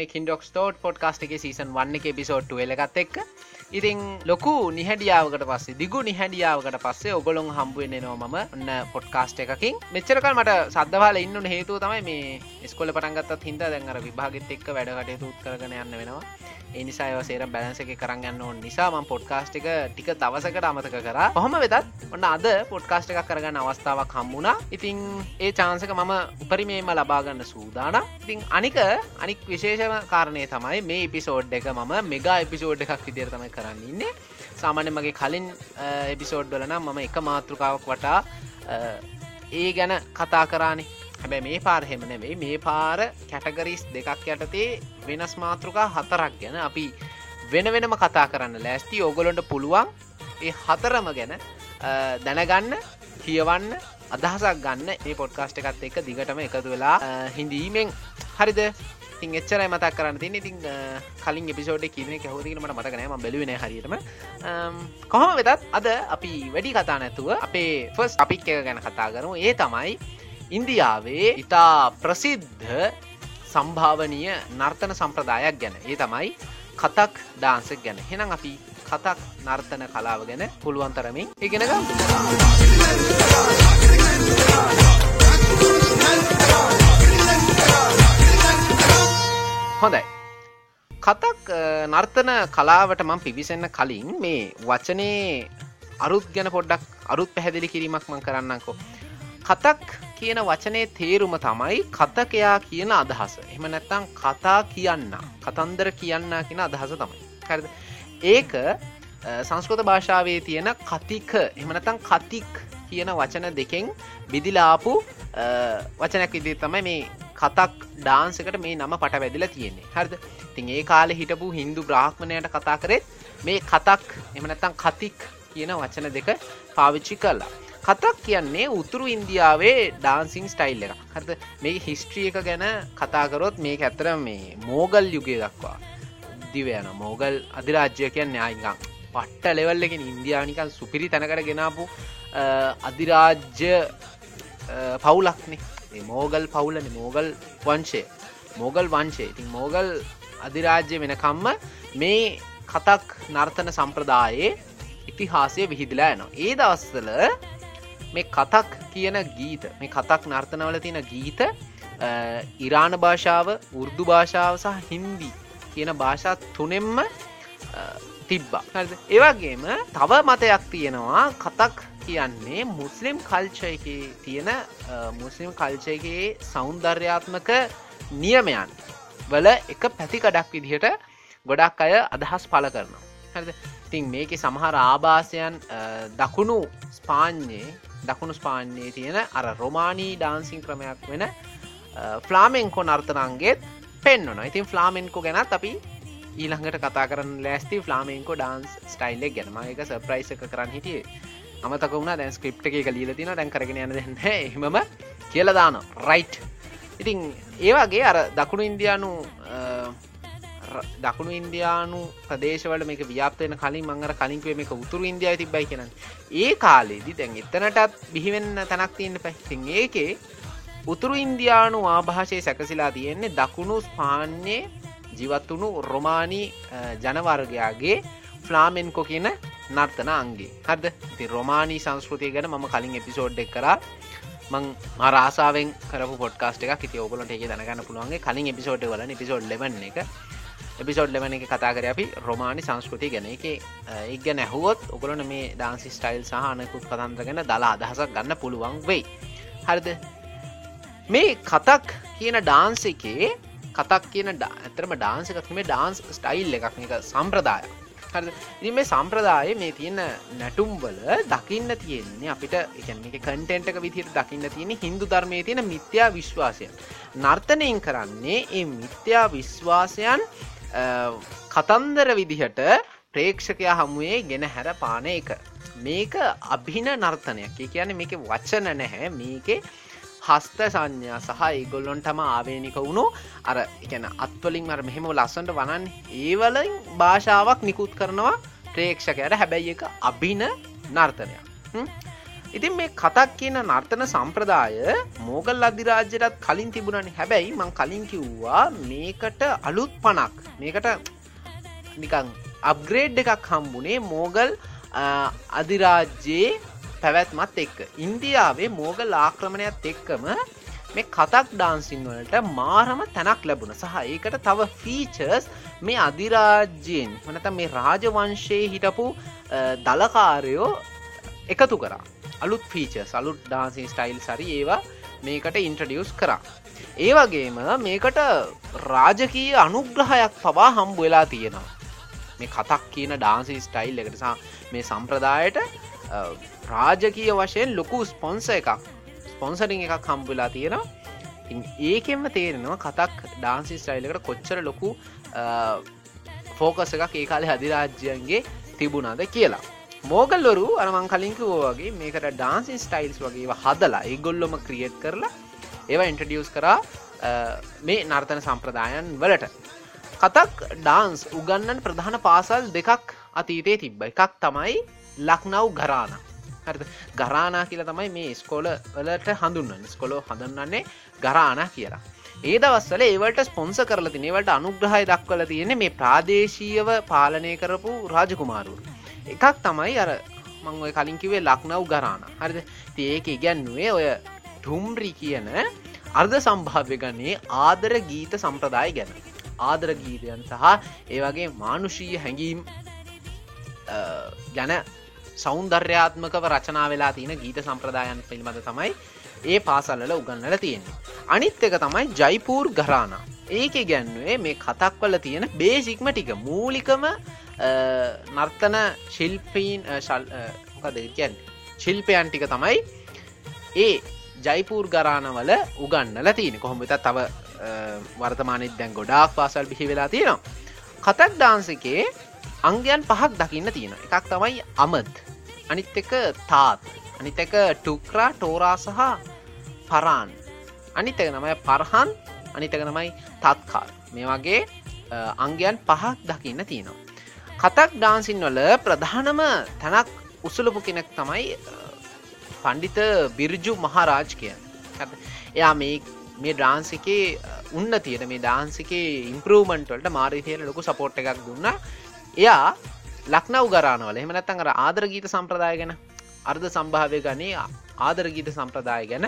අදත් එක තුලයින්න කින්ඩොක් ටෝට් පොඩ්කාස්ට එක සීසන් වන්න එක පිසෝට්ට වෙලගත් එක්ක. ඉතින් ලොකු නිහැඩියාවකට පස්සේ දිගු නිහැඩියාවකට පස්සේ ඔගොලොන් හම්බුවෙන්නේ නෝ ම ඔන්න පොඩ්කාස්ට එකකින්. මෙච්චරකල් මට සද්ධවාල ඉන්න හේතු තමයි මේ ස්කොල පටන්ගත්තත් හිද දැන්ර විභාගත් එක්ක වැඩකට තුත් කරගෙන යන්න වෙනවා. එනිසා සේර බැලන්ස එක කරන්න යන්න ඕන නිසා ම පොඩ්කාස්ට එක ටික දවසකට අමතක කර. හොම වෙතත් ඔන්න අද පොඩ්කාස්ට එකක් කරගන්න අවස්ථාවක් හම්බුණා ඉතිං ඒ චාන්සක මම උපරිමේම ලබාගන්න සූදාන ඉතිං අනික අනික් විශේෂම කාරණය තමයි මේ එපිසෝඩ් එක මම මෙගා එපිසෝඩ් එකක් විදිර තමයි කරන්න ඉන්නේ. සාමාන්‍ය මගේ කලින් එපිසෝඩ් වලනම් මම එක මාතෘකාවක් වටා ඒ ගැන කතා කරානේ. හැබැ මේ පාර හෙම නෙවෙයි මේ පාර කැටගරිස් දෙකක් යටතේ වෙනස් මාතෘකා හතරක් ගැන අපි වෙන වෙනම කතා කරන්න ලෑස්ති. ඕගොලොන්ට පුළුවන් ඒ හතරම ගැන දැනගන්න කියවන්න අදහසක් ගන්න. ඒ පොඩ්කාස්ට එකත් එක දිගටම එකතු වෙලා හිඳීමෙන්. හරිද? තින් එච්චරයි මතක් කරන්න තින්න ඉතින් කලින් එපිසෝඩ් කියන හෝදීමට මතකනෑම බැලුවන හරියටම. කොහොම වෙතත් අද අපි වැඩි කතා නැතුව අපේ ෆස් අපික් එක ගැන කතා කරනු ඒ තමයි ඉන්දියාවේ ඉතා ප්‍රසිද්ධ සම්භාවනීය නර්තන සම්ප්‍රදායක් ගැන. ඒ තමයි කතක් ඩාන්සක් ගැන. හෙනම් අපි කතක් නර්තන කලාව ගැන පුළුවන්තරමින් ඉගෙනග හොඳයි. කතක් නර්තන කලාවට මං පිවිසන්න කලින් මේ වචනේ අරුත් ගැන පොඩ්ඩක් අරුත් පැහැදිලි කිරීමක් මං කරන්නකෝ කතක් කියන වචනේ තේරුම තමයි කතකයා කියන අදහස. එම නැත්තං කතා කියන්න කතන්දර කියන්න කියන අදහස තමයි. හරිද? ඒක සංස්කෘත භාෂාවේ තියෙන කතික. එමනතං කතික් කියන වචන දෙකෙන් බිදිලාපු වචනයක් විදි තමයි මේ කතක් ඩාන්සකට මේ නම පට වැදිලා තියෙන්නේ. හරිද? තින් ඒ කාලෙ හිටපු හින්දු බ්‍රාහ්මණයට කතා කරෙත් මේ කතක් එමනත්තං කතික් කියන වචන දෙක පාවිච්චි කරලා කතක් කියන්නේ උතුරු ඉන්දියාවේ ඩාන්සිං ස්ටයිල් එක හත මේ හිස්ට්‍රිය එක ගැන කතාකරොත් මේ ඇතර මේ මෝගල් යුගය දක්වා. දිවයන මෝගල් අධිරාජ්‍ය කියන්නේ ආයිගම්. පට්ට ලෙවල්ලකින් ඉන්දයානිකන් සුපිරි තැනකට ගෙනාපු අධිරාජ්‍ය පවුලක්නේ. මෝගල් පවුලන මෝගල් වංශය. මෝගල් වංශය. ඉතින් මෝගල් අධිරාජ්‍ය වෙනකම්ම මේ කතක් නර්තන සම්ප්‍රදායේ ඉතිහාසය විහිදිලා යනවා. ඒ දවස්සල මේ කතක් කියන ගීත මේ කතක් නර්තනවල තියෙන ගීත ඉරාණ භාෂාව උර්දු භාෂාව සහ හින්දි කියන භාෂා තුනෙම්ම තිබ්බා. ඒවගේම තව මතයක් තියෙනවා කතක් කියන්නේ මුස්ලිම් කල්චයක තියෙන මුස්ලිම් කල්චයගේ සෞන්දර්යාත්මක නියමයන් වල එක පැතිකඩක් විදිහට ගොඩක් අය අදහස් පල කරනවා. හරිද? තින් මේක සමහර ආභාසයන් දකුණු ස්පාන්්ඥයේ දකුණු ස්පාන්්‍යයේ තියෙන අර රොමානී ඩාන්සිං ක්‍රමයක් වෙන ෆ්ලාමෙන්කෝ නර්තනන්ගේත් පෙන්න්නන ඉතින් ෆ්ලාමෙන්කෝ ගැනත් අපි ඊළඟට කතා කරන්න ලෑස්ති ෆ්ලාමෙන්කෝ ඩාන්ස් ස්ටයිල්ලෙක් ගැනම එක සප්‍රයිස එක කරන්න හිටියේ. අමතක වුණ? දැන් ස්ක්‍රප් එක ලීල තින දැන් කරගෙන යන දෙන්න එහමම කියලදාන රයිට් ඉතින් ඒවාගේ අර දකුණු ඉන්දයානු දකුණු ඉන්දයානු ප්‍රදේශවල මේ ව්‍යාපතයන කලින් මංගර කලින්ක්වේ මේක උතුරු ඉන්දයා තිබයි කියෙන ඒ කාලේදී දැන් එතනටත් බිහිවෙන්න තැනක් තියන්න පැහිතින් ඒකේ උතුරු ඉන්දයානු ආභාෂය සැකසිලා තියෙන්නේ දකුණු ස්පාන්නේ ජීවත්වුණු රොමානී ජනවර්ගයාගේ ෆ්ලාමෙන්කො කියන නර්තන අන්ගේ හද ති රොමානී සංස්කෘතිය ගැන ම කලින් එපිසෝඩ්ඩක් කරා. මං මරාසාාවෙන් කර පොට්කාස්ට එක ති ඔගලට ඒ දනගන්න පුළුවන්ගේ කලින් එපිසෝඩ් වල පිසෝඩ් ලබන එක. එපිසෝඩ් ලබන එක කතා කර අපි රොමානි සංස්කෘති ගැන. එක ඒක නැහුවොත් ඔගලන මේ ඩාන්සි ස්ටයිල් සහනකුත් කතන්ත්‍ර ගැන දලා අදහසක් ගන්න පුළුවන් වෙයි. හරිද? මේ කතක් කියන ඩාන්ස එකේ කතක් කියන ඇතරම ඩාන්සකත් මේ ඩාන්ස් ස්ටයිල් එකක්. එක සම්ප්‍රදාය හරි ඉ මේ සම්ප්‍රදාය මේ තියෙන නැටුම්වල දකින්න තියෙන්නේ අපිට එකන එක කටෙන්ටක විදිහට දකින්න තියෙන හින්දු ධර්මය තියෙන මිත්‍යා විශ්වාසයන්. නර්තනයෙන් කරන්නේ ඒ මිත්‍යා විශ්වාසයන් කතන්දර විදිහට ප්‍රේක්ෂකයා හමුවේ ගෙන හැර පාන එක. මේක අභින නර්තනයක්. කියන මේක වචන නැහැ. මේකේ හස්ත සංඥා සහ ඒගොල්ලොන්ටම ආවේනික වුණු අර එකන අත්වලින් මර මෙහෙම ලස්සන්ට වනන් ඒවලින් භාෂාවක් නිකුත් කරනවා ප්‍රේක්ෂකයට. හැබැයි එක අභින නර්තනයක්. ඉතින් මේ කතක් කියන නර්තන සම්ප්‍රදාය මෝගල් අධිරාජ්‍යයටත් කලින් තිබුණනි. හැබැයි මං කලින් කිව්වා මේකට අලුත් පනක් මේකට නිකං අප්ග්‍රේඩ් එකක් හම්බුනේ මෝගල් අධිරාජ්‍යයේ පැවැත්මත් එක්ක ඉන්දියාවේ මෝගල් ආක්‍රමණයත් එක්කම මේ කතක් ඩාන්සින් වලට මාරම තැනක් ලැබුණ සහ ඒකට තව ෆීචර්ස් මේ අධිරාජ්‍යයෙන් වනත මේ රාජවංශයේ හිටපු දලකාරයෝ එකතු කරා අලුත් ෆීච සලුත් ඩාන්සින් ස්ටයිල් සරි ඒවා මේකට ඉන්ට්‍රඩියස් කරා. ඒ වගේම මේකට රාජකී අනුග්‍රහයක් පවා හම්බ වෙලා තියෙනවා. මේ කතක් කියන ඩාන්සි ස්ටයිල් එකට සහ මේ සම්ප්‍රදායට රාජකීය වශයෙන් ලොකු ස්පොන්ස එකක්. ස්පොන්සරිං එකක් හම්බවෙලා තියෙනවා. ඒකෙන්ම තේරෙනවා කතක් ඩාන්සි ස්ටයිල්ලකට කොච්චර ලොකු ෆෝකස එකක් ඒ කාලේ අධිරාජ්‍යයන්ගේ තිබුණාද කියලා. මෝගල්ලොරු අරමං කලින්කිවෝ වගේ මේකට ඩාන්සින් ස්ටයිල්ස් වගේ හදලා ඒගොල්ලොම ක්‍රියට් කරලා ඒවා ඉන්ටඩියස් කරා මේ නර්තන සම්ප්‍රදායන් වලට. කතක් ඩාන්ස් උගන්නන් ප්‍රධාන පාසල් දෙකක් අතීතයේ තිබ්බ. එකක් තමයි ලක්නව් ගරාන හරි ගරානා කියලා තමයි මේ ස්කෝල වලට හඳුන්වන්න. ස්කොලෝ හඳන්නන්නේ ගරානා කියලා. ඒ දවස්සල ඒවට ස්පොන්ස කරල තිනේවට අනුග්‍රහය දක්වල තියෙන මේ ප්‍රාදේශීයව පාලනය කරපු රාජකුමාරුන් එකක් තමයි අර මං ඔය කලින්කිවේ ලක්නව් ගරාන. හරිද? ඒක ඉගැන්නුවේ ඔය ටුම්රි කියන අර්ධ සම්භාව්‍ය ගන්නේ ආදර ගීත සම්ප්‍රදාය ගැන. ආදර ගීතයන් සහ ඒවගේ මානුෂීය හැඟීම් ගැන සෞන්දර්යාත්මකව රචනා වෙලා තියෙන ගීත සම්ප්‍රදායන් පිළිබඳ තමයි ඒ පාසල්ල උගන්නල තියෙන්නේ. අනිත් එක තමයි ජයිපූර් ගරාන ඒක ගැන්නුවේ මේ කතක්වල තියෙන බේසික්ම ටික. මූලිකම නර්තන ශිල්පීන් ශල්කදකැන් ශිල්පයන් ටික තමයි ඒ ජයිපූර් ගරාණවල උගන්නල තියෙන කොහොමත තව වර්තමානත් දැන් ගොඩාක් පාසල් බිහි වෙලා තියෙනවා. කතක් ඩාන්සකේ අංගයන් පහක් දකින්න තියෙන එකක් තමයි අමත්. අනිත් එක තාත්. අනිත එක ටුක්රා ටෝරා සහ පරාන් අනිත් එක නමයි පරහන් අනිතක නමයි තත්කාර් මේ වගේ අංගයන් පහක් දකින්න තියෙනවා. කතක් ඩාන්සින් වල ප්‍රධානම තැනක් උසුලපු කෙනෙක් තමයි පණ්ඩිත බිරජු මහරාජ් කිය එයා මේ මේ ඩාන්සිකේ උන්න තියෙන මේ ඩාන්සිකේ ඉම්පරූමන්ටවලට මාරිතයට ලොකු සපෝට් එකක් දුන්න. එයා ලක්නව් ගරානවල. එහමනත්තන් අර ආදරගීත සම්ප්‍රදාය ගැන අර්ධ සම්භාවය ගනේ ආදරගීත සම්ප්‍රදාය ගැන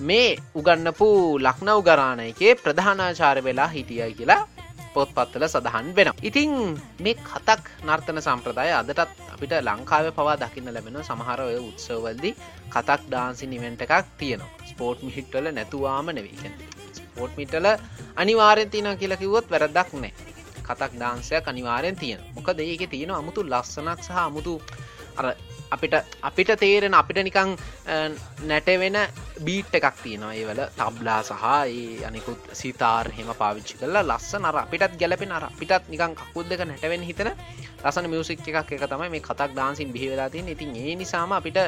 මේ උගන්නපු ලක්නව් ගරාණ එකේ ප්‍රධානාචාර වෙලා හිටියයි කියලා පොත්පත්වල සඳහන් වෙන. ඉතිං මේ කතක් නර්තන සම්ප්‍රදාය අදටත් අපිට ලංකාව පවා දකින්න ලැබෙන සමහර ඔය උත්සවල්දි කතක් ඩාන්සි නිවෙන්ට එකක් තියෙනවා. ස්පෝට් මිහිට්වල නැතුවාම නෙවීකෙන් ස්පෝට් මිටල අනිවාරෙන් තියන කියලා කිව්වොත් වැරදක් නෑ. කතක් ඩාන්සයක් අනිවාරයෙන් තියෙන මොකද ඒක තියෙන අමුතු ලස්සනක් සහ අමුතු අර අපිට අපිට තේරෙන අපිට නිකං නැටවෙන බීට් එකක් තියෙනවා. ඒවල තබ්ලා සහ ඒ අනිකුත් සිතාර් හෙම පාවිච්චි කරලා ලස්ස නර අපිටත් ගැලපෙන අර පිටත් නිකං කකුත් දෙක නැටවෙන් හිතන රසන මියසික් එකක් එක තමයි මේ කතක් ඩාන්සින් බිහිවෙලාතින් ඉතින් ඒ නිසාම අපිට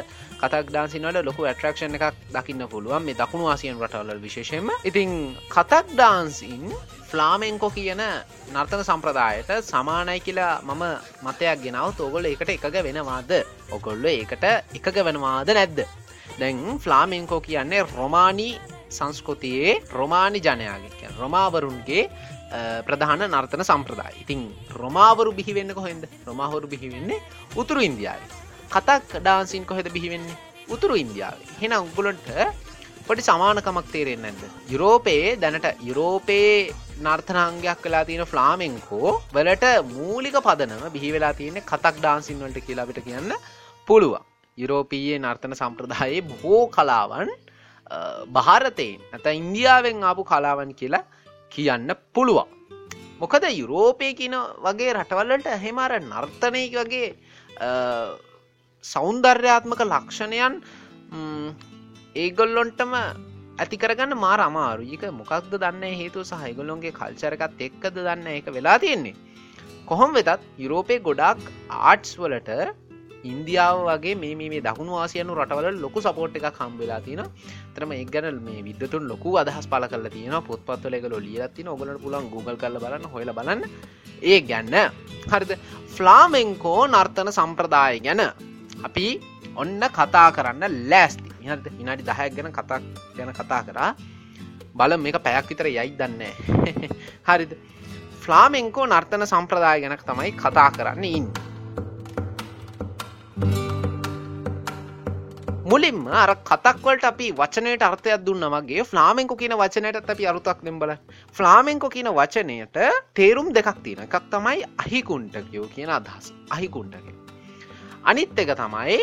කතක් ඩාන්සිනවල ලොකු ඇට්‍රක්ෂණ එකක් දකින්න පුළුවන් මේ දකුණු ආසියන් රටවල විශේෂයෙන්ම. ඉතින් කතක් ඩාන්සින් ෆ්ලාමෙන්කෝ කියන නර්තන සම්ප්‍රදායට සමානයි කියලා මම මතයක් ගෙනව තෝගොල එකට එකග වෙනවාද? ඔකොල්ල ඒකට එකග වෙනවාද නැද්ද? දැන් ෆ්ලාමෙන්කෝ කියන්නේ රොමානී සංස්කෘතියේ රොමානි ජනයාගේ රොමාවරුන්ගේ ප්‍රධාන නර්තන සම්ප්‍රදාය ඉතින් රොමාවරු බිහිවෙන්න කොහෙන්ද රොමාහොරු බිහිවෙන්නේ උතුරු ඉන්දියාව කතක් ඩාන්සින් කොහෙද බිහිවෙන්නේ උතුරු ඉන්දියාව හෙන උගුලන්ට පොඩි සමානකමක් තේරෙන් නැද යුරෝපයේ දැනට යුරෝපයේ නර්ථනාංගයක් වෙලා තියෙන ෆ්ලාමෙන්කෝ වලට මූලික පදනම බිහි වෙලා තියෙන කතක් ඩාන්සින් වලට කියලාබිට කියන්න පුළුවන් යුරෝපීයේ නර්තන සම්ප්‍රදායේ බොහෝ කලාවන් භාරතයෙන් ඇත ඉන්දියාවෙන් ආපු කලාවන් කියලා කියන්න පුළුවන්. මොකද යුරෝපය කියන වගේ රටවල්ලට හෙමර නර්තනය වගේ සෞන්දර්යාත්මක ලක්ෂණයන් ඒගොල්ලොන්ටම ඇතිකරගන්න මාර අමාරුයික මොකක්ද දන්න හේතු සහහිගොලොන්ගේ කල්චරකත් එක්කද දන්න එක වෙලා තියෙන්නේ. කොහොම වෙතත් යුරෝපය ගොඩක් ආට්ස් වලට ඉන්දියාව වගේ මේ මේ දකුණු ආසියනු රටවල ලොකු සපෝට් එකක් හම්බෙලා තින තරම එක් ගැන මේ විදතුන් ලොකු අදහස් පල කල තියෙන පොත්පත්වල එක ලියලත්තින ඔගලට පුලන් Google කල බලන්න හොල බලන්න. ඒ ගැන්න හරිද? ෆ්ලාමෙන්කෝ නර්තන සම්ප්‍රදාය ගැන අපි ඔන්න කතා කරන්න ලෑස්ති. හද ඉනාඩි දහයක් ගැන කතා ගැන කතා කරා. බල මේක පැයක් විතර යයි දන්න හරිද? ෆ්ලාමෙන්කෝ නර්තන සම්ප්‍රදාය ගැනක් තමයි කතා කරන්න ඉන්න. මුලින්ම අර කතක්වලට අපි වචනයට අර්ථයක් දුන්න වගේ ෆ්ලාමෙන්කෝ කියන වචනයට අපි අරුතක් දෙම්බල ෆ්ලාමෙන්කෝ කියන වචනයට තේරුම් දෙකක් තියෙන එකක් තමයි අහිකුන්ටකයෝ කියන අදහස්. අහිකුන්ටක අනිත් එක තමයි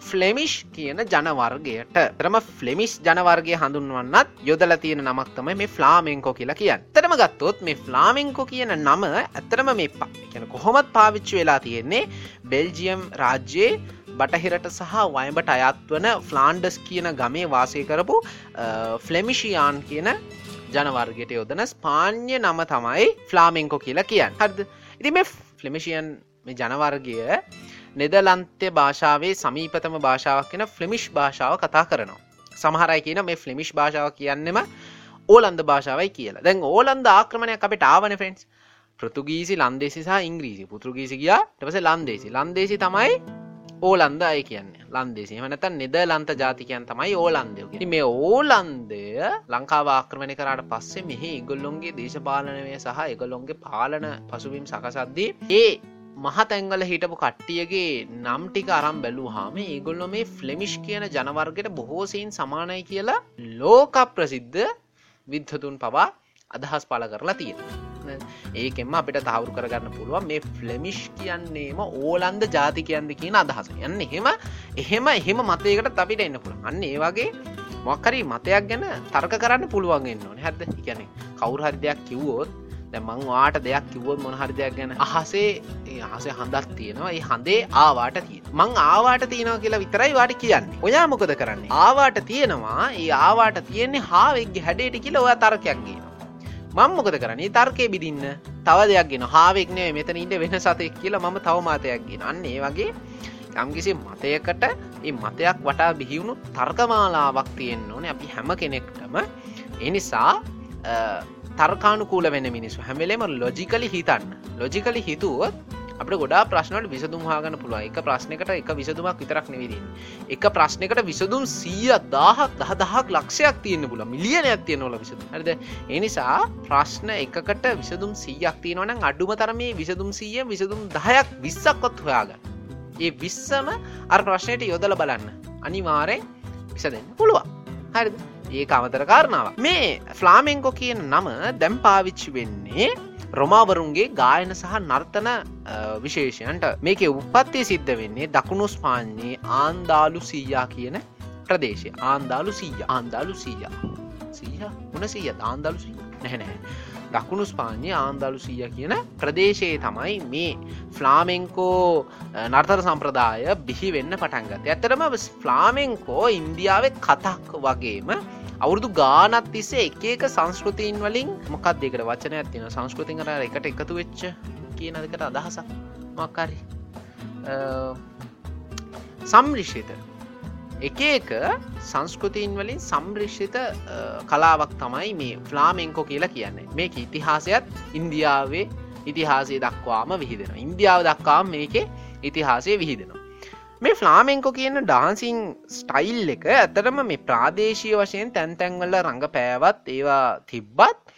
ෆ්ලෙමිෂ් කියන ජනවර්ගයට. තරම ෆ්ලෙමිස් ජනවර්ගය හඳුන්වන්නත් යොදල තියෙන නමක් තමයි මේ ෆ්ලාමෙන්කෝ කියලා කියන්න. තරම ගත්තොත් මේ ෆ්ලාමෙන්කෝ කියන නම ඇත්තරම මේ කියන කොහොමත් පාවිච්චි වෙලා තියෙන්නේ බෙල්ජියම් රාජ්‍යයේ බටහිරට සහ වයඹට අයත් වන ෆ්ලාන්ඩස් කියන ගමේ වාසය කරපු ෆ්ලෙමිෂියන් කියන ජනවර්ගයට යොදන ස්පාන්්‍ය නම තමයි ෆ්ලාමෙන්කෝ කියලා කියන්න. හද ඉති මේ ෆ්ලෙමිෂියන් ජනවර්ගය නෙදලන්තය භාෂාවේ සමීපතම භාෂාවක් කියෙන ෆ්ලිමිෂ් භාෂාව කතා කරනවා. සමහරයි කියන මේ ෆ්ලිමිෂ් භාෂාව කියන්නෙම ඕලන්ද භාෂාවයි කියලා. දැන් ඕලන්ද ආක්‍රමණයක් අපට ආවන ෆෙන්ස් පෘතුගීසි ලන්දේසි සහ ඉංග්‍රීසි. පුතුගීසි කියා ටපස ලන්දේසි. ලන්දේසි තමයි ඕලන්ද අය කියන්නේ. ලන්දේසි මනත නෙද ලන්ත ජාතිකයන් තමයි ඕලන්දය මේ ඕලන්දය ලංකාව ආක්‍රමණය කරට පස්සේ මෙහි ඉගොල්ලොන්ගේ දේශපාලනය සහ එකගොල්ලොන්ගේ පාලන පසුබිම් සකසද්දී ඒ මහතැංගල හිටපු කට්ටියගේ නම් ටික අරම් බැලූ හාම ඒගොල්ලො මේ ෆ්ලෙමිෂ් කියන ජනවර්ගයට බොහෝසයින් සමානයි කියලා ලෝක ප්‍රසිද්ධ විද්ධතුන් පවා අදහස් පල කරලා තියෙන ඒකෙම අපිට තවරු කරගන්න පුළුවන් මේ ෆ්ලෙමිෂ් කියන්නේම ඕලන්ද ජාතිකයන්ද කියන අදහස. යන්න එහෙම එහෙම එහෙම මතයකට අපිට එන්න පුළුව අන්න ඒ වගේ මොක්කරි මතයක් ගැන තර්ක කරන්න පුළුවන් එන්න ඕන. හැද කියන්නේ කවුරු හරි දෙයක් කිව්වෝත් දැමං වාට දෙයක් කිව්වොත් මොනහරි දෙයක් ගැන අහසේ අහසේ හඳක් තියෙනවා. ඒ හඳේ ආවාට තිය මං ආවාට තියෙනවා කියලා විතරයි වාට කියන්නේ. ඔයා මොකද කරන්නේ? ආවාට තියෙනවා. ඒ ආවාට තියෙන්නේ හාවෙක්ගේ හැඩේට කියලා ඔයා තර්කයක්ගේන මං මොකද කරන්නේ? තර්කය බිදින්න තව දෙයක්ගෙන හාවෙක්නේ මෙතන ඉන්න වෙන සතෙක් කියලා මම තවමාතයක්ගෙන අන්න ඒ වගේ යම්කිසි මතයකට ඒ මතයක් වටා බිහිවුණු තර්කමාලාවක් තියෙන්න්න ඕනේ අපි හැම කෙනෙක්ටම. එනිසා තර්කානුකූල වෙන මිනිස්සු හැමලේම ලොජිකලි හිතන්න. ලොජිකලි හිතුවත් අප ගොඩා ප්‍රශ්නට විසදුම් හාගන්න පුළුව එක ප්‍රශ්නකට එක විසදුමක් විතරක් නෙවිදින් එක ප්‍රශ්නකට විසදුම් සීය දාහක් දහ දහක් ලක්ෂයක් තියන්න පුල මිලියනයක් තියනොල විසඳ හරිද? එනිසා ප්‍රශ්න එකකට විසදුම් සීයක් තියෙනවන අඩුම තරමේ විසදුම් සීය විසදුම් දහයක් විස්සක්කොත් හොයාගන්න. ඒ විස්සම අර ප්‍රශ්නයට යොදල බලන්න. අනිවාරෙන් විසදන්න පුළුවන්. හරිද? ඒ අමතර කාරණාව මේ ෆ්ලාමෙන්කෝ කියන නම දැම් පාවිච්චි වෙන්නේ රොමාවරුන්ගේ ගායන සහ නර්තන විශේෂයන්ට. මේක උපත්තිය සිද්ධ වෙන්නේ දකුණු ස්පාන්නේ ආන්දාලු සීයා කියන ප්‍රදේශය. ආන්දාලු සීය. ආන්දාලු සීයා. සීහ උන සීය. ආන්දාලු සී නැහැනැහැ දකුණු ස්පාන්‍ය ආන්දාලු සීය කියන ප්‍රදේශයේ තමයි මේ ෆ්ලාමෙන්කෝ නර්තර සම්ප්‍රදාය බිහි වෙන්න පටන්ගත ඇතරම ෆ්ලාමෙන්කෝ ඉන්දියාව කතක් වගේම අවුරුදු ගානත් තිස්සේ එක එක සංස්කෘතියන් වලින් මොකක් දෙකට වචනයක් තියෙන සංස්කෘතින් කර එකට එකතු වෙච්ච කියන දෙකට අදහසක්? මක්කාරි සම්රිෂිත එක එක සංස්කෘතියන් වලින් සම්රිෂිත කලාවක් තමයි මේ ෆ්ලාමෙන්කෝ කියලා කියන්නේ. මේක ඉතිහාසයත් ඉන්දියාවේ ඉතිහාසය දක්වාම විහිදෙන ඉන්දියාව දක්වාම මේක ඉතිහාසය විහිදෙනවා. මේ ෆ්ලාමෙන්කෝ කියන ඩාන්සිං ස්ටයිල් එක ඇතරම මේ ප්‍රාදේශය වශයෙන් තැන්තැන්වල රඟ පෑවත් ඒවා තිබ්බත්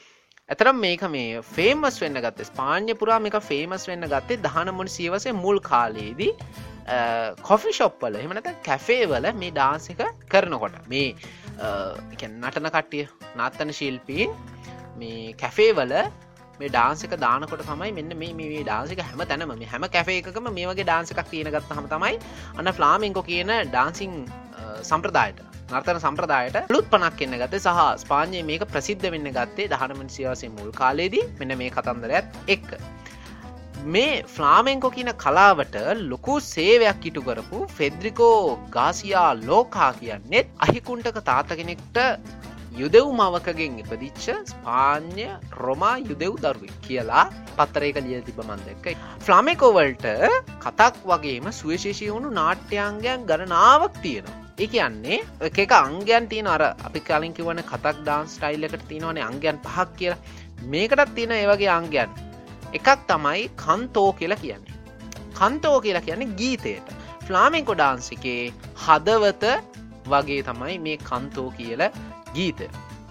ඇතරම් මේක මේ ෆේමස් වෙන්න ගත්තේ ස්පාන්්‍ය පුරා මේක ෆේමස් වෙන්න ගත්තේ දහනමුණ සියවසේ මුල් කාලයේදී කොෆි ශොප්පල එමනත කැෆේවල මේ ඩාන්සික කරනකොට. මේ නටන කට්ටිය නත්තන ශිල්පීන් මේ කැෆේවල මේ ඩාන්සික දානකොට තමයි මෙන්න මේ මේ ඩාන්සික හැම තැනම මේ හැම කැෆේකම මේ වගේ ඩාන්සිකක් තියෙන ගත්ත හම තමයි අන්න ෆ්ලාමිංකෝ කියන ඩාන්සිං සම්ප්‍රදායට නර්තන සම්ප්‍රදායට ලුත් පනක් එන්න ගත සහ ස්පාන්ය මේක ප්‍රසිද්ධ වෙන්න ගත්තේ දහනමන් සියාසේ මුල් කාලේදී මෙන්න මේ කතන්දරත් එක් මේ ෆ්ලාමෙන්කෝ කියන කලාවට ලොකු සේවයක් ඉටු කරපු ෆෙද්‍රිකෝ ගාසියා ලෝකා කියන්නෙත් අහිකුන්ටක තාත කෙනෙක්ට යුදෙව් මවකගෙන් ඉපදිච්ච ස්පාන්්‍ය රොමා යුදෙව් දරුව කියලා පත්තරයක ලිය තිබ මන්දක්කයි. ෆ්ලාමෙකෝවල්ට කතක් වගේම සුවශේෂී වුණු නාට්‍යයන්ගයන් ගණනාවක් තියෙනවා. ඒ කියන්නේ එක අංගයන් තියෙන අර අපි කලින් කිවන කතක් ඩාන්ස් ටයිල්ලකට තියෙනවනේ අංගයන් පහක් කියලා මේකටත් තියෙන ඒවගේ අංගයන් එකක් තමයි කන්තෝ කියලා කියන්නේ කන්තෝ කියලා කියන්නේ ගීතයට ෆ්ලාමෙන්කො ඩාන්සිකේ හදවත වගේ තමයි මේ කන්තෝ කියල ගීත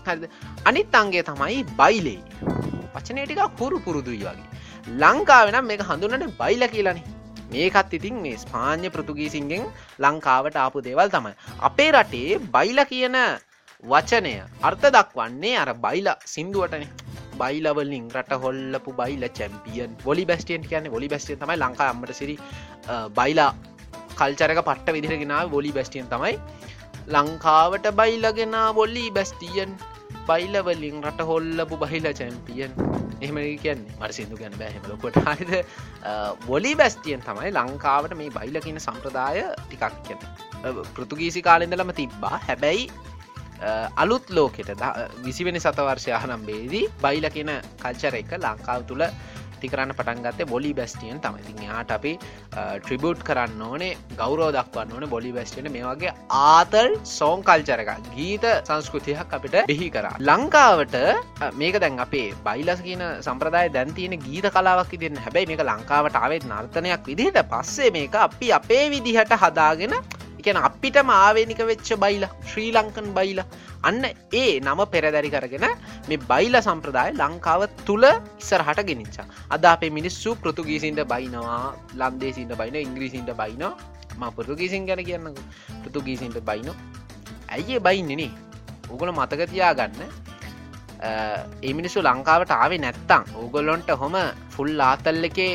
හරිද? අනිත් අන්ගේ තමයි බයිලේ. වචනයටික හුරු පුරුදුයි වගේ. ලංකාවෙනම් මේ හඳුනට බයිල කියලනේ. මේකත් ඉතින් මේ ස්පාන්්‍ය පෘතුගීසින්ගෙන් ලංකාවට ආපු දේවල් තමයි. අපේ රටේ බයිල කියන වචනය අර්ථ දක්වන්නේ අර බයිල සිින්දුවටන. බයිලවලින් රට හොල්ලපු බයිල චැම්පියන්. ොලි බස්ටියන් කියන ොලි බස්ටිය තමයි ලංකා අම්මට සිරි බයිලා කල්චරක පට්ට විදිරගෙනාව ොලි බස්ටියන් තමයි ලංකාවට බයිලගෙන බොල්ලි බැස්ටියන් බයිලවලින් රට හොල්ලපු බහිල චැම්පියන්. එහෙම කියන්නේ. මට සිදු ගැන බෑහෙමලකොට හරිද? බොලි බැස්ටියන් තමයි ලංකාවට මේ බයිල කියන සම්ප්‍රදාය ටිකක් කියන පෘතුගීසි කාලෙඳලම තිබ්බා. හැබැයි අලුත් ලෝකෙට විසිවෙනි සතවර්ෂයහනම්බේදී බයිල කියන කල්චර එක ලංකාව තුළ ඇති කරන්න පටන්ගත්තේ බොලි බැස්ටියන් තමයි. යාට අපි ට්‍රිබුට් කරන්න ඕනේ ගෞරෝ දක්වන්න ඕන බොලි බැස්ටියන මේ වගේ ආතල් සෝන් කල්චරක ගීත සංස්කෘතියක් අපිට බිහි කර. ලංකාවට මේක දැන් අපේ බයිලස් කියන සම්ප්‍රදාය දැන්තියන ගීත කලාවක් ඉදින්න හැබැයි මේක ලංකාවට ආවෙත් නර්තනයක් විදිහට. පස්සේ මේක අපි අපේ විදිහට හදාගෙන එකන අපිට මාවේනික වෙච්ච බයිලා ශ්‍රී ලංකන් බයිලා. අන්න ඒ නම පෙරදැරි කරගෙන මේ බයිල සම්ප්‍රදාය ලංකාව තුළ ඉස්සරහට ගෙනනිච්චා අද අපේ මිනිස්සු පෘතුගීසින්ට බයිනවා ලන්දේසින්ට බයින ඉංග්‍රීසින්ට බයින ම පෘතුගීසින් ගැන කියන්න පෘතුගීසින්ට බයින ඇයිඒ බයින්නනේ උගල මතකතියා ගන්න ඒ මිනිස්සු ලංකාවට ආවේ නැත්තං ඕගොල්ලොන්ට හොම ෆුල් ආතල්ල එකේ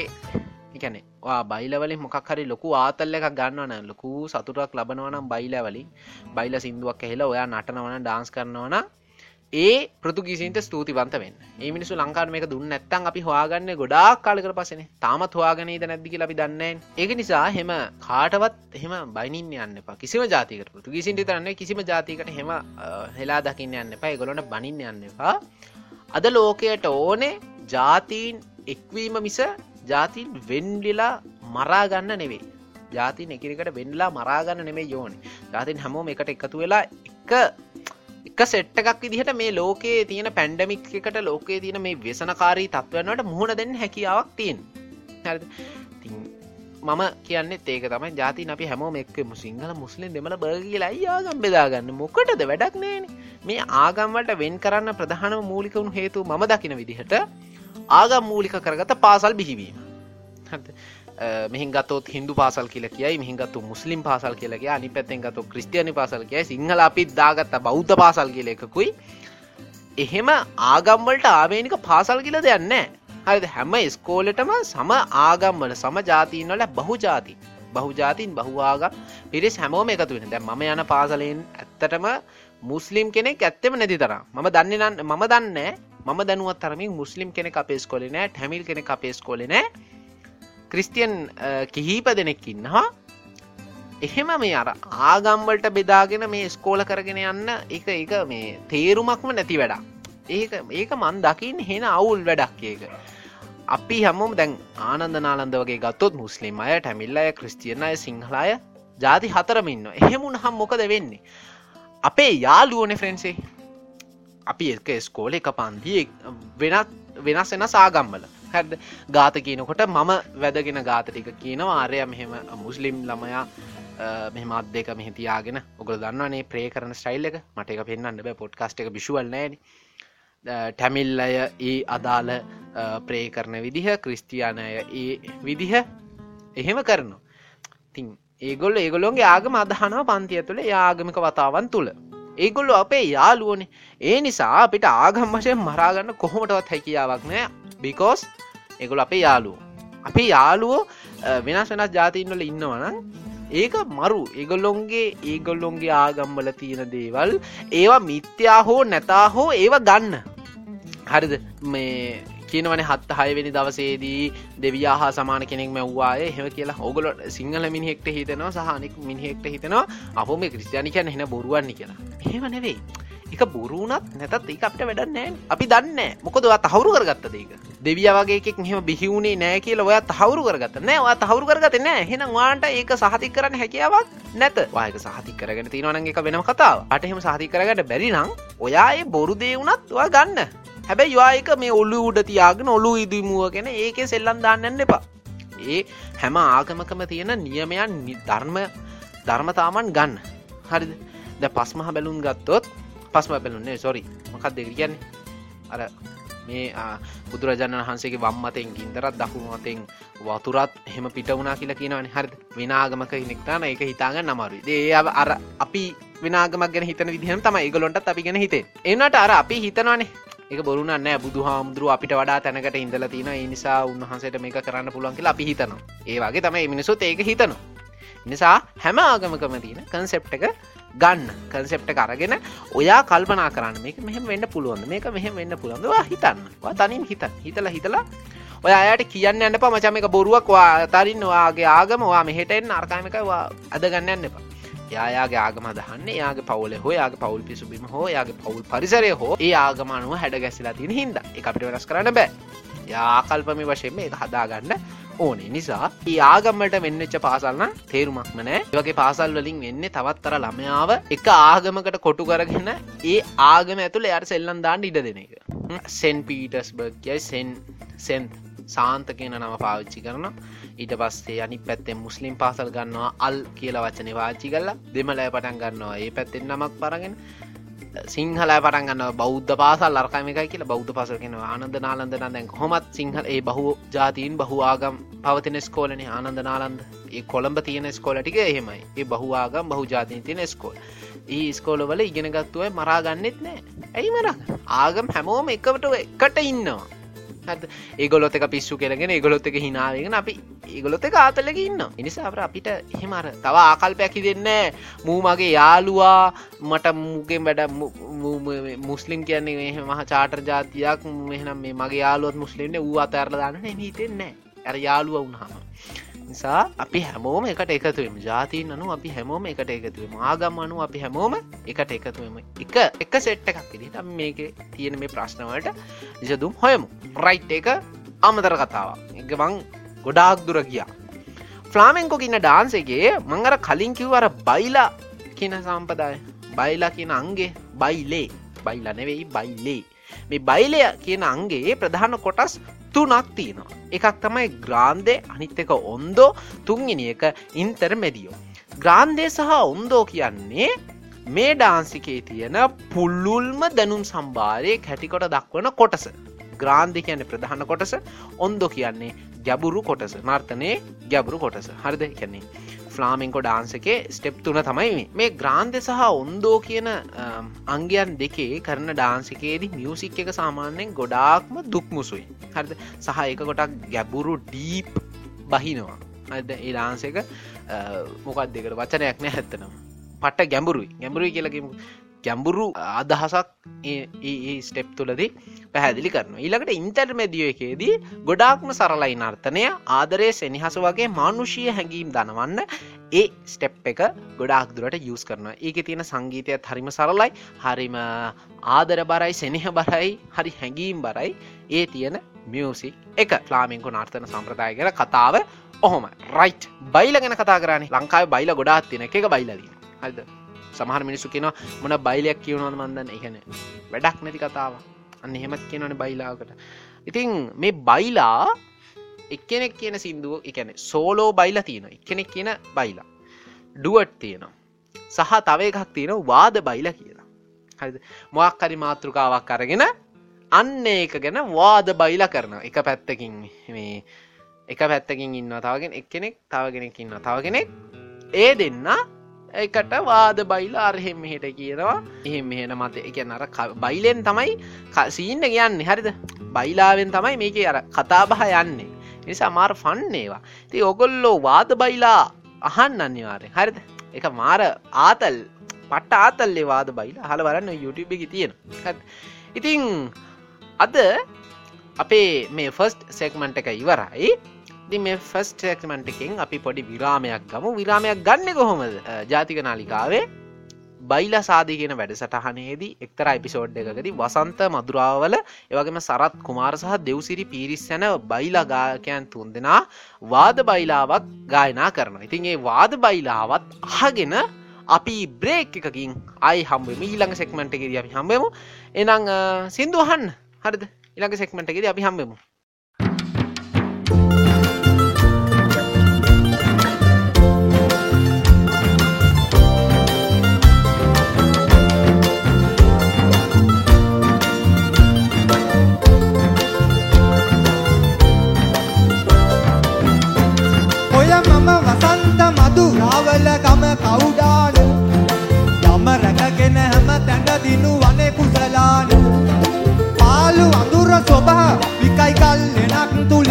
එකනේ බයිලවලින් මොකක් හරි ලොකු ආතල්ල එකක් ගන්නවන ලොකු සතුරක් ලබනවනම් බයිලවලින්. බයිල සිින්දුවක් ඇහෙලා ඔයා නටනවන ඩාන්ස් කරනවන ඒ පෘතුගීසින්ට ස්තුතිවන්ත වෙන් ඒ මිනිසු ලංකාර මේක දුන්න නැත්තන් අපි හවාගන්න ගොඩාක් කාලකර පසන තාමත් හවාගනීද නැද්දිකි ලබි දන්නේන් ඒක නිසා හෙම කාටවත් එහෙම බයිනින් යන්න එපා. කිසිම ජාතිකට පෘතුගීසින්ට තරන්න කිසිම ජාතිකට හෙම හෙලා දකින්න යන්න එපා. ගොලොට බනින්න යන්න එපා. අද ලෝකයට ඕනේ ජාතීන් එක්වීම මිස ජාතින් වෙන්ඩිලා මරාගන්න නෙවෙයි. ජාතින් එකරිකට වෙන්ලා මරාගන්න නෙමේ යෝනේ. ජාතින් හැමෝම එකට එකතු වෙලා එක එක සෙට්ට එකක් විදිහට මේ ලෝකයේ තියෙන පැන්ඩමික් එකට ලෝකයේ තියෙන මේ වෙසනකාරී තත්වන්නට මුහුණ දෙන්න හැකියාවක් තියෙන් මම කියන්න ඒක තමයි. ජාති අපි හැමෝම එක්ම සිංහල මුස්ලිම් දෙමල බර්ගලා යාගම් බෙදාගන්න? මොකටද වැඩක් නෑන මේ ආගම්වට වෙන් කරන්න ප්‍රධානම මූලිකවුණු හේතු ම දකින විදිහට ආගම් මූලික කරගත පාසල් බිහිවීම. මෙහි ගතොත් හිදු පාසල් කියල කියයි මිහිගත්තු මුස්ලිම් පාසල් කියලගේ අනි පැත්තෙන් ගතු ක්‍රස්තියනි පාසල් කියයි සිංහල අපිත් දාගත්ත බෞද්ධ පාසල් කියල එකකුයි. එහෙම ආගම්වලට ආවේනික පාසල් කියල දෙයන්න හරි හැම ස්කෝලටම සම ආගම්වල සම ජාතිීන්වල බහු ජාති බහු ජාතින් බහුආගම් පිරිස් හැමෝම එකතු වෙන දැ ම යන පාසලෙන් ඇත්තටම මුස්ලිම් කෙනෙක් ඇත්තෙම නැති තර මම දන්න මම දන්න මම දැනුවත් තරමින් මුස්ලිම් කෙනෙ අපේ ස්කොලනෑ හැමිල් කෙනෙ අපේ ස්කොලනෑ ක්‍රිස්තියන් කිහිප දෙනෙක් ඉන්නවා. එහෙම මේ අර ආගම්වලට බෙදාගෙන මේ ස්කෝල කරගෙන යන්න එක එක මේ තේරුමක්ම නැති වැඩක්. ඒක ඒක මන් දකින්න හෙන අවුල් වැඩක් ඒක. අපි හැමෝම දැන් ආනන්ද නාලන්ද වගේ ගත්තොත් මුස්ලිම් අය ටැමිල්ල අය ක්‍රස්තියන අය සිංහලාය ජාති හතරමින්න එහෙමුණ හම් මොකද වෙන්නේ? අපේ යාලුවන ෆ්‍රෙන්න්සේ අපි එක ස්කෝල එක පන්දිය වෙනත් වෙනස් වෙන සාගම්බල හැද ගාත කියනකොට මම වැදගෙන ගාත ටික කියනවා. ආරය මෙහෙම මුස්ලිම් ළමයා මෙහම අත් දෙක මෙහිතියාගෙන ඔගල දන්නවනේ ප්‍රේ කරන ස්ටයිල් එක. මට එක පෙන්න්න බෑ. පොඩ්කාස්ට එක බිශුවල් නෑන ටැමිල් අය ඒ අදාළ ප්‍රේ කරන විදිහ ක්‍රිස්තියානය ඒ විදිහ එහෙම කරනවා. තින් ඒගොල්ල ඒගොලොන්ගේ ආගම අදහනව පන්තිය තුළ යාගමික වතාවන් තුළ ඒගොල්ලු අපේ යාලුවනේ ඒ නිසා අපිට ආගම් වශයෙන් මරාගන්න කොහොමටවත් හැකියාවක් නෑ බිකෝස් එගොල අපේ යාලුව අපේ යාලුවෝ වෙනස් වෙනස් ජාතින්වල ඉන්නවන ඒක මරු. ඒගොල්ලොන්ගේ ඒගොල්ලොන්ගේ ආගම්බල තියෙන දේවල් ඒවා මිත්‍යා හෝ නැතා හෝ ඒව ගන්න. හරිද? මේ කියනවන හත් හයවෙනි දවසේදී දෙවයා හා සමාන කෙනෙක් මැව්වාය හෙම කියලා. ඔගොල සිංහල මිනිහෙක්ට හිතනවා සහනෙක් මිනිහෙක්ට හිතනවා අපෝ මේ ක්‍රස්ටානි කියන්න හෙන බොරුවන්නේ කියලා. හෙම නෙවෙයි. එක බොරුණත් නැතත් ඒ අපට වැඩන්නෑ අපි දන්න මොකද තහවුරු කරගත්ත දේක දෙවිය වගේ මෙහම බිහිවුණේ නෑ කියල ඔය තහවුරු කරගත නෑ ඔය තහවුරු කරගත නෑ. හෙන වාට ඒක සහති කරන්න හැකියාවක් නැත. වායක සහති කරගෙන තිනවන එක වෙනම කතාව අටහෙම සහති කරගට බැරි නම් ඔයා ඒ බොරු දේ වුණත් ඔයා ගන්න. හැබැයි යවායක මේ ඔල්ලු උඩ තියාගෙන ඔලු ඉදිමුවගෙන ඒක සෙල්ලම් දාන්නන්න එපා. ඒ හැම ආගමකම තියෙන නියමයන් ධර්ම ධර්මතාමන් ගන්න. හරිද? ද පස්මහ බැලුම් ගත්තොත් පස්ම බැලුන්නේ සොරි මොකක් දෙක කියන්නේ? අර මේ බුදුරජාණන් වහන්සේගේ වම්මතෙන් ගින්දරත් දකුණු අතෙන් වතුරත් හෙම පිට වුණනා කියලා කියනවනි. හරි විනාගමක හිනෙක්ටන එක හිතාගන්න නමරු ඒ අර අපි විනාගමක් ගැන හිතන විදිහම තම ඒගලොන්ට අපි ගෙන හිතේ එන්නට අර අපි හිතනවානේ. එක බොරුන්න නෑ. බුදු හාමුදුරුව අපිට වඩා තැනකට ඉඳල තින නිසා උන්වහන්සේට මේක කරන්න පුළුවන් කියලා අපි හිතනවා. ඒ වගේ තමයි මිනිසුත් ඒක හිතනවා. නිසා හැම ආගමකම තියෙන කන්සෙප්ට එක ගන්න. කන්සෙප්ට කරගෙන ඔයා කල්පනා කරන්න. මේක මෙහෙම වෙන්න පුළුවන් මේක මෙහෙම වෙන්න පුළුවන්වා හිතන්න. තනින් හිත හිතල හිතලා ඔය අයට කියන්න යන්න ප මචම එක බොරුවක්. වා තරින් වාගේ ආගම වා මෙහෙටෙන් අර්කාමකවා අද ගන්න යන්න එපා. යායාගේ ආගම දහන්න යාගේ පවුල හෝ යාගේ පවුල් පිසුබිම හෝ යාගේ පවුල් පරිසරය හෝ ඒ ආගමනුව හැඩ ගැසිලා තින හින්ද. එකට වෙනස් කරන්න බෑ. යාකල්පමි වශයෙන් එක හදාගන්න ඕනේ. නිසා ඒ ආගම්මට වෙන්නච්ච පාසල්න්න තේරුමක්ම නෑ. වගේ පාසල් වලින් වෙන්නේ තවත්තර ළමයාව එක ආගමකට කොටු කරගෙන ඒ ආගම ඇතුළ යට සෙල්ලන් දාන්න ඉඩ දෙන එක. සෙන් පීටස් බර්ගයයි සෙන් සෙන්ත් සාන්ත කියන නම පාවිච්චි කරන ඊට පස්සේ අනි පැත්තෙන් මුස්ලිම් පාසල් ගන්නවා අල් කියලා වචන වාචි කල්ලා දෙමලෑ පටන් ගන්නවා. ඒ පැත්තෙන් නමක් පරගෙන සිංහල පටන් ගන්න බෞද්ධ පාසල් අර්කම එකයි කියලා බෞද්ධ පසල් කෙන ආනන්ද නාලන්දන දැන් හොමත් සිංහල ඒ බහු ජාතීන් බහු ආගම් පවතින ස්කෝලන. ආනන්ද නාලන්ද ඒ කොළඹ තියෙන ස්කෝලටික එහෙමයි. ඒ බහුආගම් බහු ජාතිීන් තියෙන ස්කෝල්. ඒ ස්කෝලවල ඉගෙනගත්තුවයි මරාගන්නෙත් නෑ. ඇයි මර ආගම් හැමෝම එකවට එකට ඉන්නවා. ඒගොලොත් එක පිස්සු කෙරගෙන ඒගොලොත් එක හිනාවගෙන අපි ඒගොලොත් එක ආතලක ඉන්න එනිසා අප අපිට එහෙමර තව ආකල්පයකි දෙන්න මූ මගේ යාලුවා මට මුගෙන් වැඩ මුස්ලිම් කියන්නේ මෙහ මහ චාටර් ජාතියක්. මෙහනම් මේ මගේ යාලුවත් මුස්ලිම්ට වූ අතරල දාන්න හිතෙන්නේ ඇර යාලුව වුණහම නිසා අපි හැමෝම එකට එකතුවම ජාතිීන් අනු අපි හැමෝම එකට එකතුවම ආගම් අනු අපි හැමෝම එකට එකතුවම එක එක සෙට්ට එකක් ඉදිට මේක තියෙන මේ ප්‍රශ්නවලට විසදුම් හොයමු. රයිට් එක අමතර කතාව එකවන් ගොඩාක් දුර ගියා. ෆ්ලාමෙන්කො ඉන්න ඩාන්සගේ මංගර කලින් කිව්වර බයිලා කියන සම්පදාය බයිලා කියන අන්ගේ බයිලේ බයිලා නෙවෙයි බයිලේ මේ බයිලය කියන අන්ගේ ප්‍රධාන කොටස් තුනක් තියෙනවා. එකක් තමයි ග්‍රාන්දය අනිත් එක ඔොන්දෝ. තුන්ගනි එක ඉන්තරමෙදියෝ ග්‍රාන්දය සහ ඔොන්දෝ කියන්නේ මේ ඩාන්සිකේ තියෙන පුල්ලුල්ම දැනුම් සම්භාරය කැටිකොට දක්වන කොටස. ග්‍රාන්ධි කියන්නේ ප්‍රධාන කොටස. ඔොන්දෝ කියන්නේ ගැබුරු කොටස. නර්තනය ගැබුරු කොටස. හරිද? කියන්නේ ෆ්ලාමිංකො ඩාන්සකේ ස්ටෙප් තුන තමයි මේ. ග්‍රාන්ධ සහ ඔන්දෝ කියන අංගයන් දෙකේ කරන ඩාන්සිකේදී මියසික් එක සාමාන්‍යයෙන් ගොඩාක්ම දුක්මුසුයි හරිද? සහ එක ගොටක් ගැබුරු ඩීප් බහිනවා. අද ඒ ඩාන්ස එක මොකක් දෙකට වචනයක් නෑ හැත්තනම් පට්ට ගැඹුරුයි. ගැඹුරුයි කියලකිමු ගැඹුරු අදහසක් ඒ ස්ටෙප් තුලදී පැහැදිලි කරන ඊළඟට ඉන්ටර්මැදියෝ එකේදී ගොඩාක්ම සරලයි නර්තනය. ආදරය සෙනිහස වගේ මානුෂීය හැඟීම් දනවන්න ඒ ස්ටෙප් එක ගොඩාක් දුරට යස් කරන ඒක තියෙන සංගීතයත් හරිම සරලයි. හරිම ආදර බරයි සෙනහ බරයි හරි හැඟීම් බරයි. ඒ තියෙන මියසික් එක ලාමින්කු නර්තන සම්ප්‍රදාය කර කතාව ඔහොම. රයිට් බයිල ගැන කතා කරන්නේ. ලංකාව බයිල ගොඩාත් තින එක. බයිලදී හද සමහර මිනිසු කියෙන මොන බයිලයක් කියවනවද මන්දන්න එකන වැඩක් නැති කතාව අන්න එහෙමත් කියනවන බයිලාකට ඉතින් මේ බයිලා එක්කෙනෙක් කියන සිින්දුව එකන සෝලෝ බයිලා තියෙන එකනෙක් කියන බයිලා. ඩුවට් තියෙනවා. සහ තව එකක් තියෙන වාද බයිලා කියලා. හරි මොක් හරි මාතෘකාවක් අරගෙන අන්න ඒක ගැන වාද බයිලා කරන එක පැත්තකින් මේ එක පැත්තකින් ඉන්න තවගෙන එක්කෙනෙක් තවගෙනෙක් ඉන්න තවගෙනෙක් ඒ දෙන්න එකට වාද බයිලා අරහෙම මෙහෙට කියනවා. එහෙම මෙහෙන මත එක අර බයිලෙන් තමයි සීන්න කියන්න හරිද? බයිලාවෙන් තමයි මේක අර කතාබහ යන්නේ. නිසා මාර ෆන්නේවා ති ඔගොල්ලෝ වාද බයිලා අහන් අනිවාරය හරිද? එක මාර ආතල් පට්ට ආතල්ලේ වාද බයිලා හල වරන්න YouTube එක තියෙන ඉතිං අද අපේ මේ ෆස්ට් සෙක්මන්ට එක ඉවරයි. දි මේ ෆස් ටෙක්මන්ටකින් අපි පොඩි විරාමයක් ගම. විරාමයක් ගන්න කොහොමද? ජාතික නාලිකාවේ බයිලා සාධී කියෙන වැඩසටහනේදී එක්තර එපිසෝඩ් එකකදී වසන්ත මදුරාවල එවගේම සරත් කුමාර සහ දෙව්සිරි පිරිස්සැන බයිලා ගායකයන් තුන් දෙනා වාද බයිලාවක් ගායනා කරන ඉතින් ඒ වාද බයිලාවත් අහගෙන අපි බ්‍රේක් එකකින් අයි හම්බම. ඊළඟ සෙක්මට එකෙද අපි හම්බෙමු. එනං සිින්දුවහන්න හරිද? ඉළඟ සෙක්මට්ගෙද අපි හම්බෙමු. රාවල ගම කවුඩාන? යම රැකගෙන හැම තැන දිනුවනේ කුසලාන? අඳුර සොබා විකයි කල් එනක් තුල.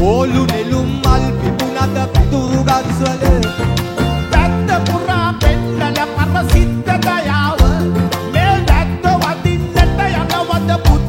ඕලු නෙළුම් මල් පිපුනද පිතුරු ගස්වල. දැත්ත පුරා පෙන්නල පරසිද්ධ දයාව මේ දැත්ත වදින්නට යනවද පුත්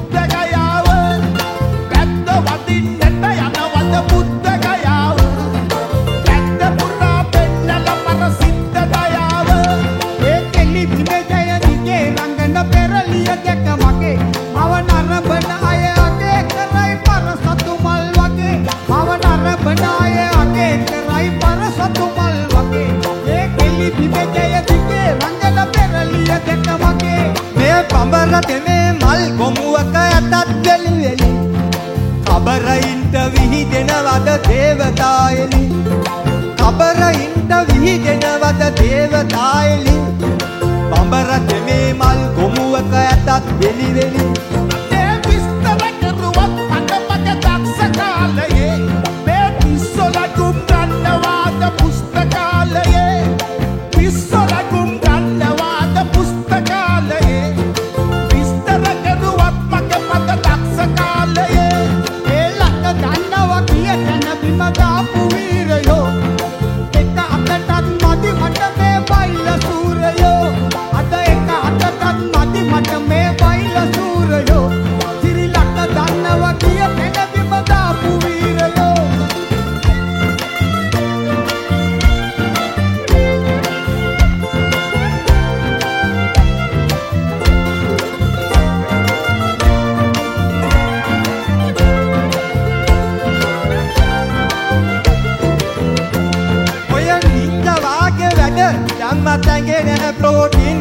යම්මත් ඇඟෙන ප්‍රෝටින්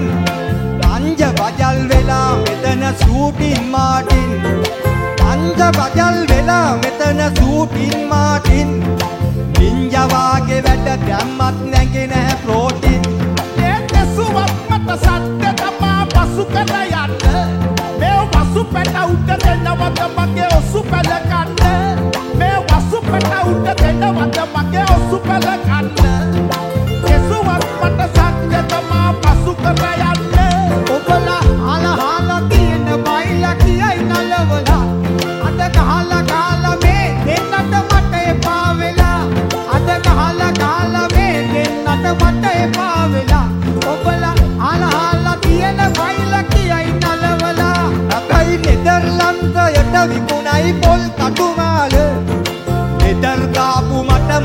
පංජ බජල් වෙලා මෙතන සූටින් මාටින්. පංජ බජල් වෙලා මෙතන සූටින් මාටින්. නින්ජවාගේ වැඩ දැම්මත් නැගෙන ප්‍රෝටින් ඒ දෙසුවක් මත සත්‍ය තමා පසු කර යන්න. මේ වසු පැට උඩ දෙන්නවද මගේ ඔසු පැල කන්න මේ වසු පැට උඩ දෙන්නවද මගේ ඔසු පැල කන්න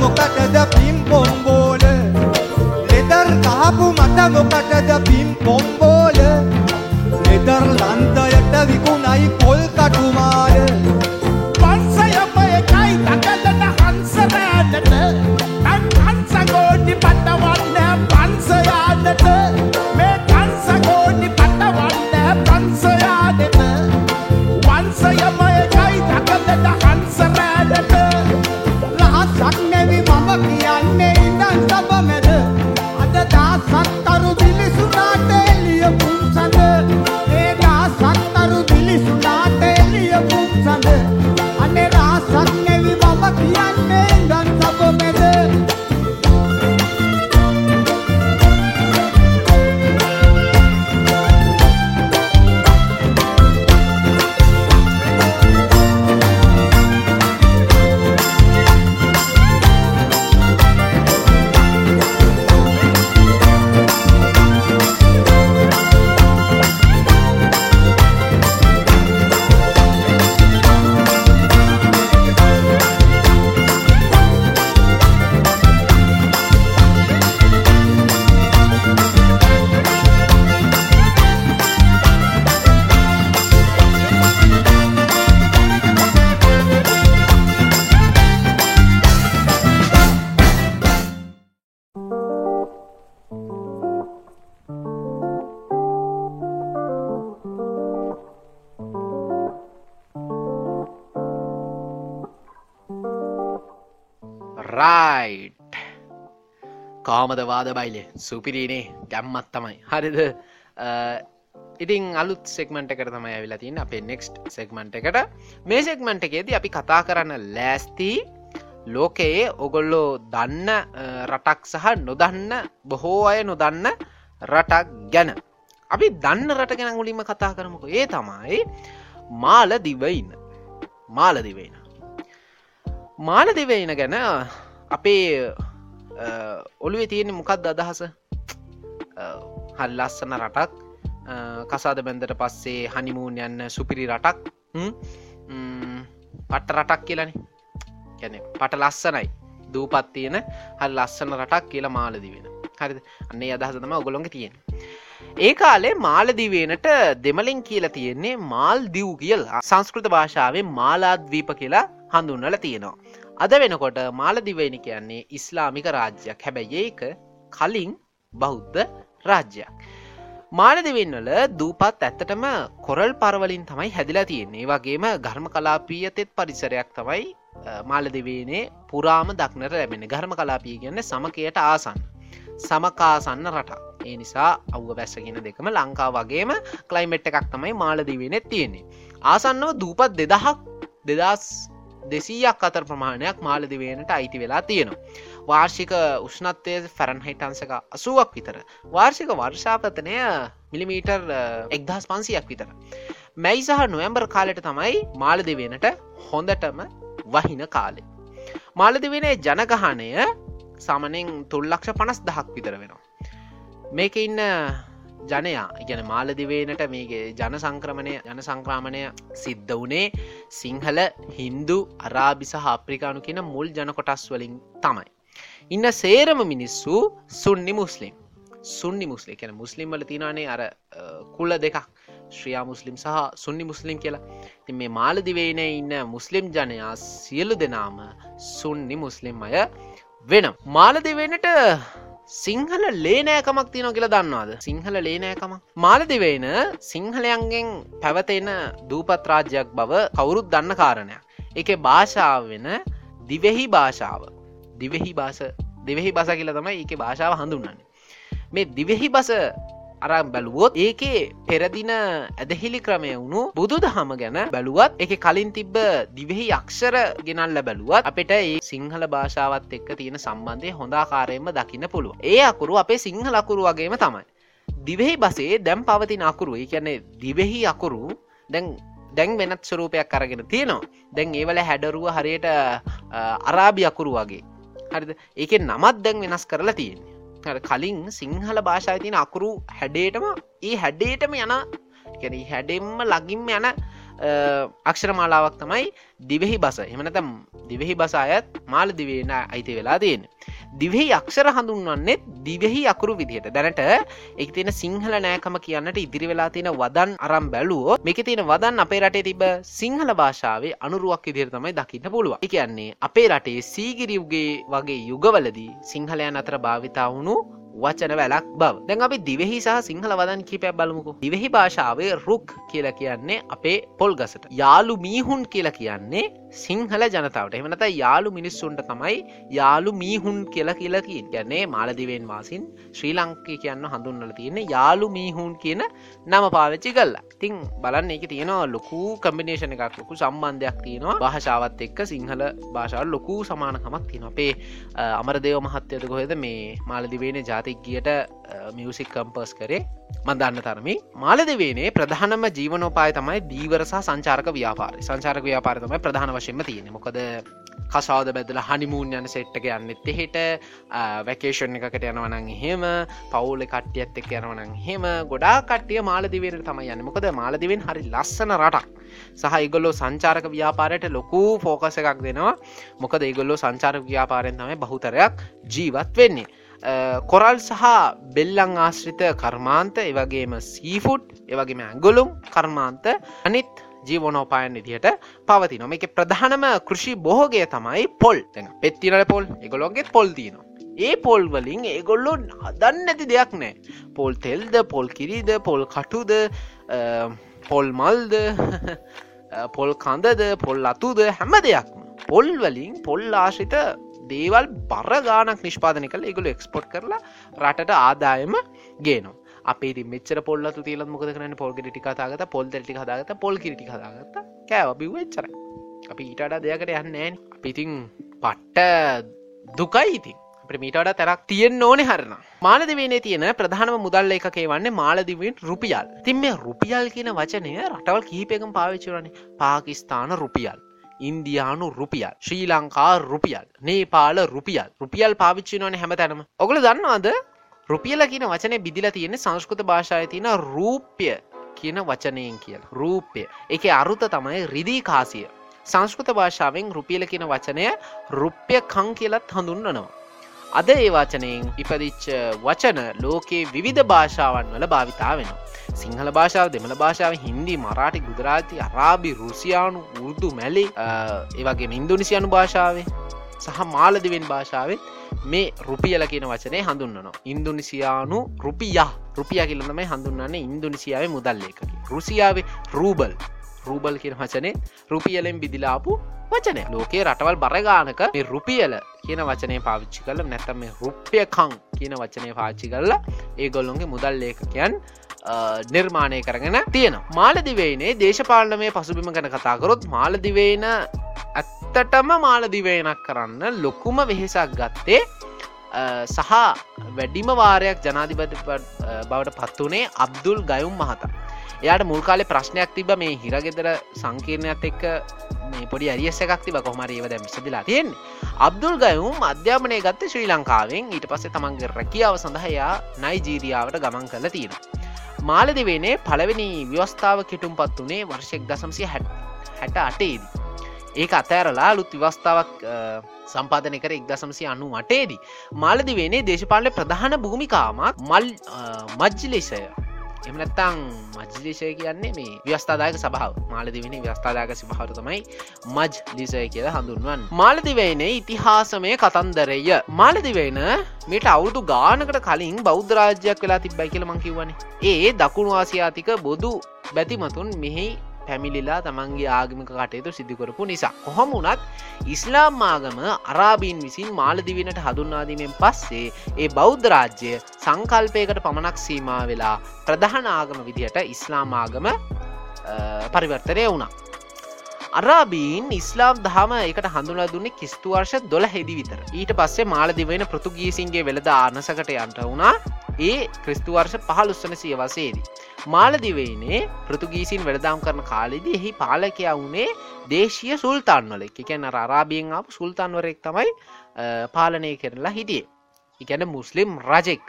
මොකටද පිම් පොම්බෝල? ලෙදර් කහපු මට මොකටද පිම් පොම්බෝල? දාද බයිලේ. සුපිරීනේ ගැම්මත් තමයි. හරිද? ඉතින් අලුත් සෙක්මට එක තමයි ඇවිලා තින්න අපේ නෙක්ස්ට් සෙක්මට එකට. මේ සෙක්මට එකේද අපි කතා කරන්න ලෑස්ති ලෝකයේ ඔගොල්ලෝ දන්න රටක් සහ නොදන්න බොහෝ අය නොදන්න රටක් ගැන. අපි දන්න රට ගැන ගුලිම කතා කරමුක. ඒ තමයි මාල දිවයින්න මාල දිවයින මාල දිවයින ගැන අපේ ඔළුවේ තියෙන මොකක්ද අදහස? හල් ලස්සන රටක්. අ, කසාද බැන්දට පස්සේ හනිමූන් යන්න සුපිරි රටක්. හ්ම්? ම්, පට්ට රටක් කියලනි. ගැන පට ලස්සනයි. දූපත් තියෙන හල් ලස්සන රටක් කියලා මාලදි වෙන හරි අන්නේ අදහස තම ඔගොළොඟ තියෙන ඒ කාලේ මාලදිවේනට දෙමලින් කියලා තියෙන්නේ මාල් දිව් කියල්. සංස්කෘත භාෂාවෙන් මාලාද්වීප කියලා හඳුන්නල තියෙනවා. අද වෙනකොට මාලදිවයිනි කියන්නේ ඉස්ලාමික රාජ්‍යයක්. හැබැයි ඒක කලින් බෞද්ධ රාජ්‍යයක්. මාලදිවෙන්වල දූපත් ඇත්තටම කොරල් පරවලින් තමයි හැදිලා තියෙන්නේ. වගේම ගර්ම කලාපීයතෙත් පරිසරයක් තමයි මාලදිවේනේ පුරාම දක්නට ලැබෙන ගර්ම කලාපී කියන්න සමකයට ආසන්න සමකාසන්න රටක්. ඒ නිසා අව්ව වැැස්සගෙන දෙකම ලංකා වගේම කලයිමෙට් එකක් තමයි මාලදිවෙනෙත් තියෙන්නේ. ආසන්නව දූපත් දෙදහක් දෙදස් දෙසීයක් අතර ප්‍රමාණයක් මාලදිවේනට අයිති වෙලා තියෙනවා. වාර්ෂික උෂ්ණත්වය ෆැරන්හයිටන්සක අසුවක් විතර. වාර්ෂික වර්ෂාපතනය මිලිමීටර් එක්දහස් පන්සියක් විතර. මැයි සහ නොවම්බර් කාලෙට තමයි මාලදිවෙනට හොඳටම වහින කාලෙ මාලදිවෙනේ ජනගහනය සාමනෙන් තුල්ලක්ෂ පනස් දහක් විතර වෙනවා. මේක ඉන්න ජනයා ඉගැන මාලදිවේනට මේගේ ජන සංක්‍රමණය ජන සංක්‍රාමණය සිද්ධ වනේ සිංහල හින්දු අරාබිස ආප්‍රිකානු කියන මුල් ජනකොටස් වලින් තමයි. ඉන්න සේරම මිනිස්සු සුන්නි මුස්ලිම්. සුන්නි මුස්ලි කියන මුස්ලිම් වල තිනානේ අර අ, කුල දෙකක්. ශ්‍රියා මුස්ලිම් සහ සුන්නි මුස්ලිම් කියලා. ති මේ මාලදිවේන ඉන්න මුස්ලිම් ජනයා සියලු දෙනාම සුන්නි මුස්ලිම් අය වෙන මාලදිවෙනට සිංහල ලේනෑකමක් තියන කියලා දන්නවාද? සිංහල ලේනෑකමක්? මාලදිවෙන සිංහලයන්ගෙන් පැවතෙන දූපත් රාජ්‍යයක් බව කවුරුත් දන්න කාරණයක්. එක භාෂාව වෙන දිවෙහි භාෂාව. දිවෙහි භාෂ දෙවෙහි බස කියලා තමයි එක භාෂාව හඳුන්නන්නේ මේ දිවෙහි බස අරම් බැලුවොත් ඒකේ පෙරදින ඇදහිලි ක්‍රමය වුණු බුදු දහම ගැන බැලුවත් එක කලින් තිබ්බ දිවෙහි අක්ෂර ගෙනල්ල බැලුවත් අපිට ඒ සිංහල භාෂාවත් එක්ක තියෙන සම්බන්ධය හොඳාකාරයෙන්ම දකින්න පුළුව ඒ අකුරු අපේ සිංහල අකුරු වගේම තමයි. දිවෙහි බසේ දැම් පවතින අකුරු ඒ කියන්නේ දිවෙහි අකුරු දැන් දැන් වෙනත් ස්වරූපයක් අරගෙන තියෙනවා. දැන් ඒවල හැඩරුව හරියට අරාබි අකුරු වගේ. හරිද? ඒක නමත් දැන් වෙනස් කරලා තියෙන්නේ. හරි කලින් සිංහල භාෂාව තියන අකුරු හැඩේටම ඒ හැඩේටම යන ගැන හැඩෙම්ම ලගින්ම යන අක්ෂර මාලාවක් තමයි දිවෙහි බස. එමනතම් දිවෙහි බස අයත් මාල දිවෙන අයිති වෙලා තියෙන දිවෙහි අක්ෂර හඳුන්වන්නෙත් දිවෙහි අකුරු විදිහට දැනට එක තියෙන සිංහල නෑකම කියන්නට ඉදිරි වෙලා තියෙන වදන් අරම් බැලුවෝ මේක තියෙන වදන් අපේ රටේ තිබ සිංහල භාෂාවේ අනුරුවක් විදිර තමයි දකින්න පුළුව එක කියන්නේ අපේ රටේ සීගිරියුගේ වගේ යුගවලදී සිංහලයන් අතර භාවිතා වුණු වචන වැලක් බව. දැන් අපි දිවෙහි සහ සිංහල වදන් කිපයක් බලමුකු. දිවෙහි භාෂාවේ රුක් කියලා කියන්නේ අපේ පොල් ගසට. යාලු මීහුන් කියලා කියන්නේ සිංහල ජනතාවට. එමනත යාලු මිනිස්සුන්ට තමයි යාලු මීහුන් කියලා කියලකින් ගැන්නේ මාලදිවෙන් වාසින් ශ්‍රී ලංකය කියන්න හඳුන්නල තියෙන යාලු මීහුන් කියන නම පාවිච්චි කල්ලා තිං බලන්න එක තියෙනවා ලොකු කම්බිනේෂන එකක් ලොකු සම්බන්ධයක් තියෙනවා. භාෂාවත් එක්ක සිංහල භාෂාව ලොකු සමානකමක් තියෙන අපේ අමරදේව මහත්‍යයද කොහෙද මේ මාලදිවෙන ජාතික් ගියට මියසික් කම්පර්ස් කරේ. මන්දන්න තරමි මාලදවේනේ ප්‍රධානම ජීවනෝපාය තමයි දීවරසා සංචාරක ව්‍යාපාර සංචාරක ව්‍යාපාර තමයි ප්‍රධාන වශයෙන්ම තියෙන මොකද කසාද බැදල හනිමූන් යන සෙට්ටක යන්නෙත් එහෙට වැකේෂන් එකකට යනවනං හෙම පවුල කට්ටියත් එක් යනවනං හෙම ගොඩා කට්ටිය මාලදිවයට තමයි යන්න. මොකද මාලදිවෙන් හරි ලස්සන රටක්. සහ ඉගොල්ලෝ සංචාරක ව්‍යාපාරයට ලොකු ෆෝකස එකක් දෙනවා. මොකද ඒගොල්ලෝ සංචාරක ව්‍යාපාරයෙන් තමයි බහුතරයක් ජීවත් වෙන්නේ. කොරල් සහ බෙල්ලං ආශ්‍රිත කර්මාන්ත එවගේම සීෆුඩ් එවගේම ඇගොලුම් කර්මාන්ත අනිත් ජීවනෝපායන් විදිහට පවති නොම එක ප්‍රධානම කෘෂි බොහෝගේ තමයි පොල්. තැන පෙත්තිරල පොල්. එගොලොන්ගේ පොල් තියනවා. ඒ පොල් වලින් ඒගොල්ලො හදන්න නැති දෙයක් නෑ. පොල් තෙල්ද පොල් කිරිද පොල් කටුද පොල් මල්ද පොල් කඳද පොල් අතුද හැම දෙයක්ම. පොල් වලින් පොල් ආශිත දේවල් බර ගානක් නිෂ්පාදන කළ එකගුල එක්ස්පොට් කරලා රටට ආදායම ගේනවා. අපේ මෙචර පොල්ලතු තියල මොකද කරන පොල් ටික තාගත පොල් ටි හදාගත පොල් කිරිටි හදාගත කෑව බිව්වෙච්චර අපි ඊටඩ දෙයකට යන්න ෑන්. අපිතින් පට්ට දුකයි ඉතින්. ප්‍රමීටට තැරක් තියෙන් ඕනෙ හරන මාලදිවනේ තියෙන ප්‍රධානම මුදල්ල එකකේ වන්නේ මාලදිවෙන් රුපියල්. තින් මේ රුපියල් කියන වචනය රටවල් කීපයකම් පාවිච්චරනේ පාකිස්ාන රුපියල්. ඉන්දයානු රුපියල් ශ්‍රී ලංකා රුපියල් නේපාල රුපියල්. රුපියල් පාවිච්චිනවන හැම තැනම ඔගල දන්නවාද? රුපියල කියන වචනය බිදිල තියෙන සංස්කෘත භාෂාය තින රූපය කියන වචනයෙන් කියල. රූපය. එක අරුත තමයි රිදී කාසිය. සංස්කෘත භාෂාවෙන් රුපියල කියන වචනය රුප්‍ය කං කියලත් හඳුන්නනවා අද ඒ වචනයෙන් ඉපදිච්ච වචන ලෝකයේ විවිධ භාෂාවන් වල භාවිතා වෙන. සිංහල භාෂාව දෙමළ භාෂාව හින්දි මරාටි ගුදරාති අරාබි රුසියානු උරුදු මැලි ඒවගේ ඉන්දුනිසියනු භාෂාවේ සහ මාලදිවෙන් භාෂාවෙන් මේ රුපියල කියන වචනය හඳුන්නනවා. ඉන්දුනිසියානු රුපියා රුපිය කියලමයි හඳුන්නන්නේ ඉන්දුනිසියාවේ මුදල්ලේකකි. රුසියාවේ රූබල් රූබල් කියන වචනේ රුපියලෙන් බිදිලාපු වචනය ලෝකේ රටවල් බරගානක මේ රුපියල කියන වචනය පාවිච්චි කල නැතම මේ රුප්‍යකං කියන වචනය පාච්චි කරලා ඒ ගොල්ලොන්ගේ මුදල් ලේකකයන් නිර්මාණය කරගෙන තියෙන මාලදිවේනේ දේශපාලනමය පසුබිම ගැන කතාකරොත් මාලදිවේන ඇත්තටම මාලදිවේනක් කරන්න ලොකුම වෙහෙසක් ගත්තේ සහ වැඩිම වාරයක් ජනාධිපති බවට පත්වනේ අබ්දුල් ගයුම් මහතා එයාට මුල්කාලෙ ප්‍රශ්නයක් තිබ මේ හිරගෙදර සංකීර්ණයක් එක්ක මේ පොඩි අරියස එකක් තිබ කොහමර ඒවද විසදිලා තියෙන් අබ්දුල් ගයුම් අධ්‍යාපනය ගත්ත ශ්‍රී ලංකාවෙන් ඊට පස්සේ තමන්ගේ රැකියාව සඳහයා නයිජීරියාවට ගමන් කළ තියෙන. මාලදිවේනේ පළවෙනි ව්‍යවස්ථාව කෙටුම් පත් වනේ වර්ෂයක් දසම්සිය හැට අටේදී. ඒක අතෑරලා ලුත් විවස්ථාවක් සම්පාධන කර එක්දසමසි අනු අටේදී. මාලදිවේනේ දේශපාලය ප්‍රධාන භූමිකාමත් මල් මජ්ජිලේෂය එමනත්තං මජ්ලිෂය කියන්නේ මේ ව්‍යස්ථාදායක සභාව. මාලදිවෙන ව්‍යස්ථාදායක සිභාව තමයි මජ් ලිසය කියලා හඳුන්වන් මාලදිවයින ඉතිහාසමය කතන්දරය. මාලදිවෙන මේට අවුරුදු ගානකට කලින් බෞද්ධරාජ්‍යයක් වෙලා තිබ්බයි කියල මංකිවන්නේ ඒ දකුණු ආසියාතික බොදු බැතිමතුන් මෙහි පැමිලිලා තමන්ගේ ආගමික කටයුතු සිදුකරපු නිසා. කොහොම වනත් ඉස්ලාම් ආගම අරාබීන් විසින් මාලදිවිනට හඳුන්වාදීමෙන් පස්සේ ඒ බෞද්ධ රාජ්‍ය සංකල්පයකට පමණක් සීමා වෙලා ප්‍රධාන ආගම විදිහට ඉස්ලාම් ආගම පරිවර්තරය වුණා. අරාබීන් ඉස්ලාම් දහම එකට හඳුලා දුන්නේ කිස්තු වර්ෂ දොළ හෙදි විතර ඊට පස්සේ මාලදිවෙන පෘතුගීසින්ගේ වෙළද ආනසකට යන්ට වුණා ඒ ක්‍රිස්තු වර්ෂ පහලුස්සන සියවසේදී. මාලදිවයිනේ පෘතුගීසින් වැඩදාම් කරන කාලෙදී එහි පාලකයා වුණේ දේශීය සුල්තාන්වල එකැන අරාබියෙන් අප සුල්තාන්වරෙක් තමයි පාලනය කරලා හිටියේ. ඉගැන මුස්ලිම් රජෙක්.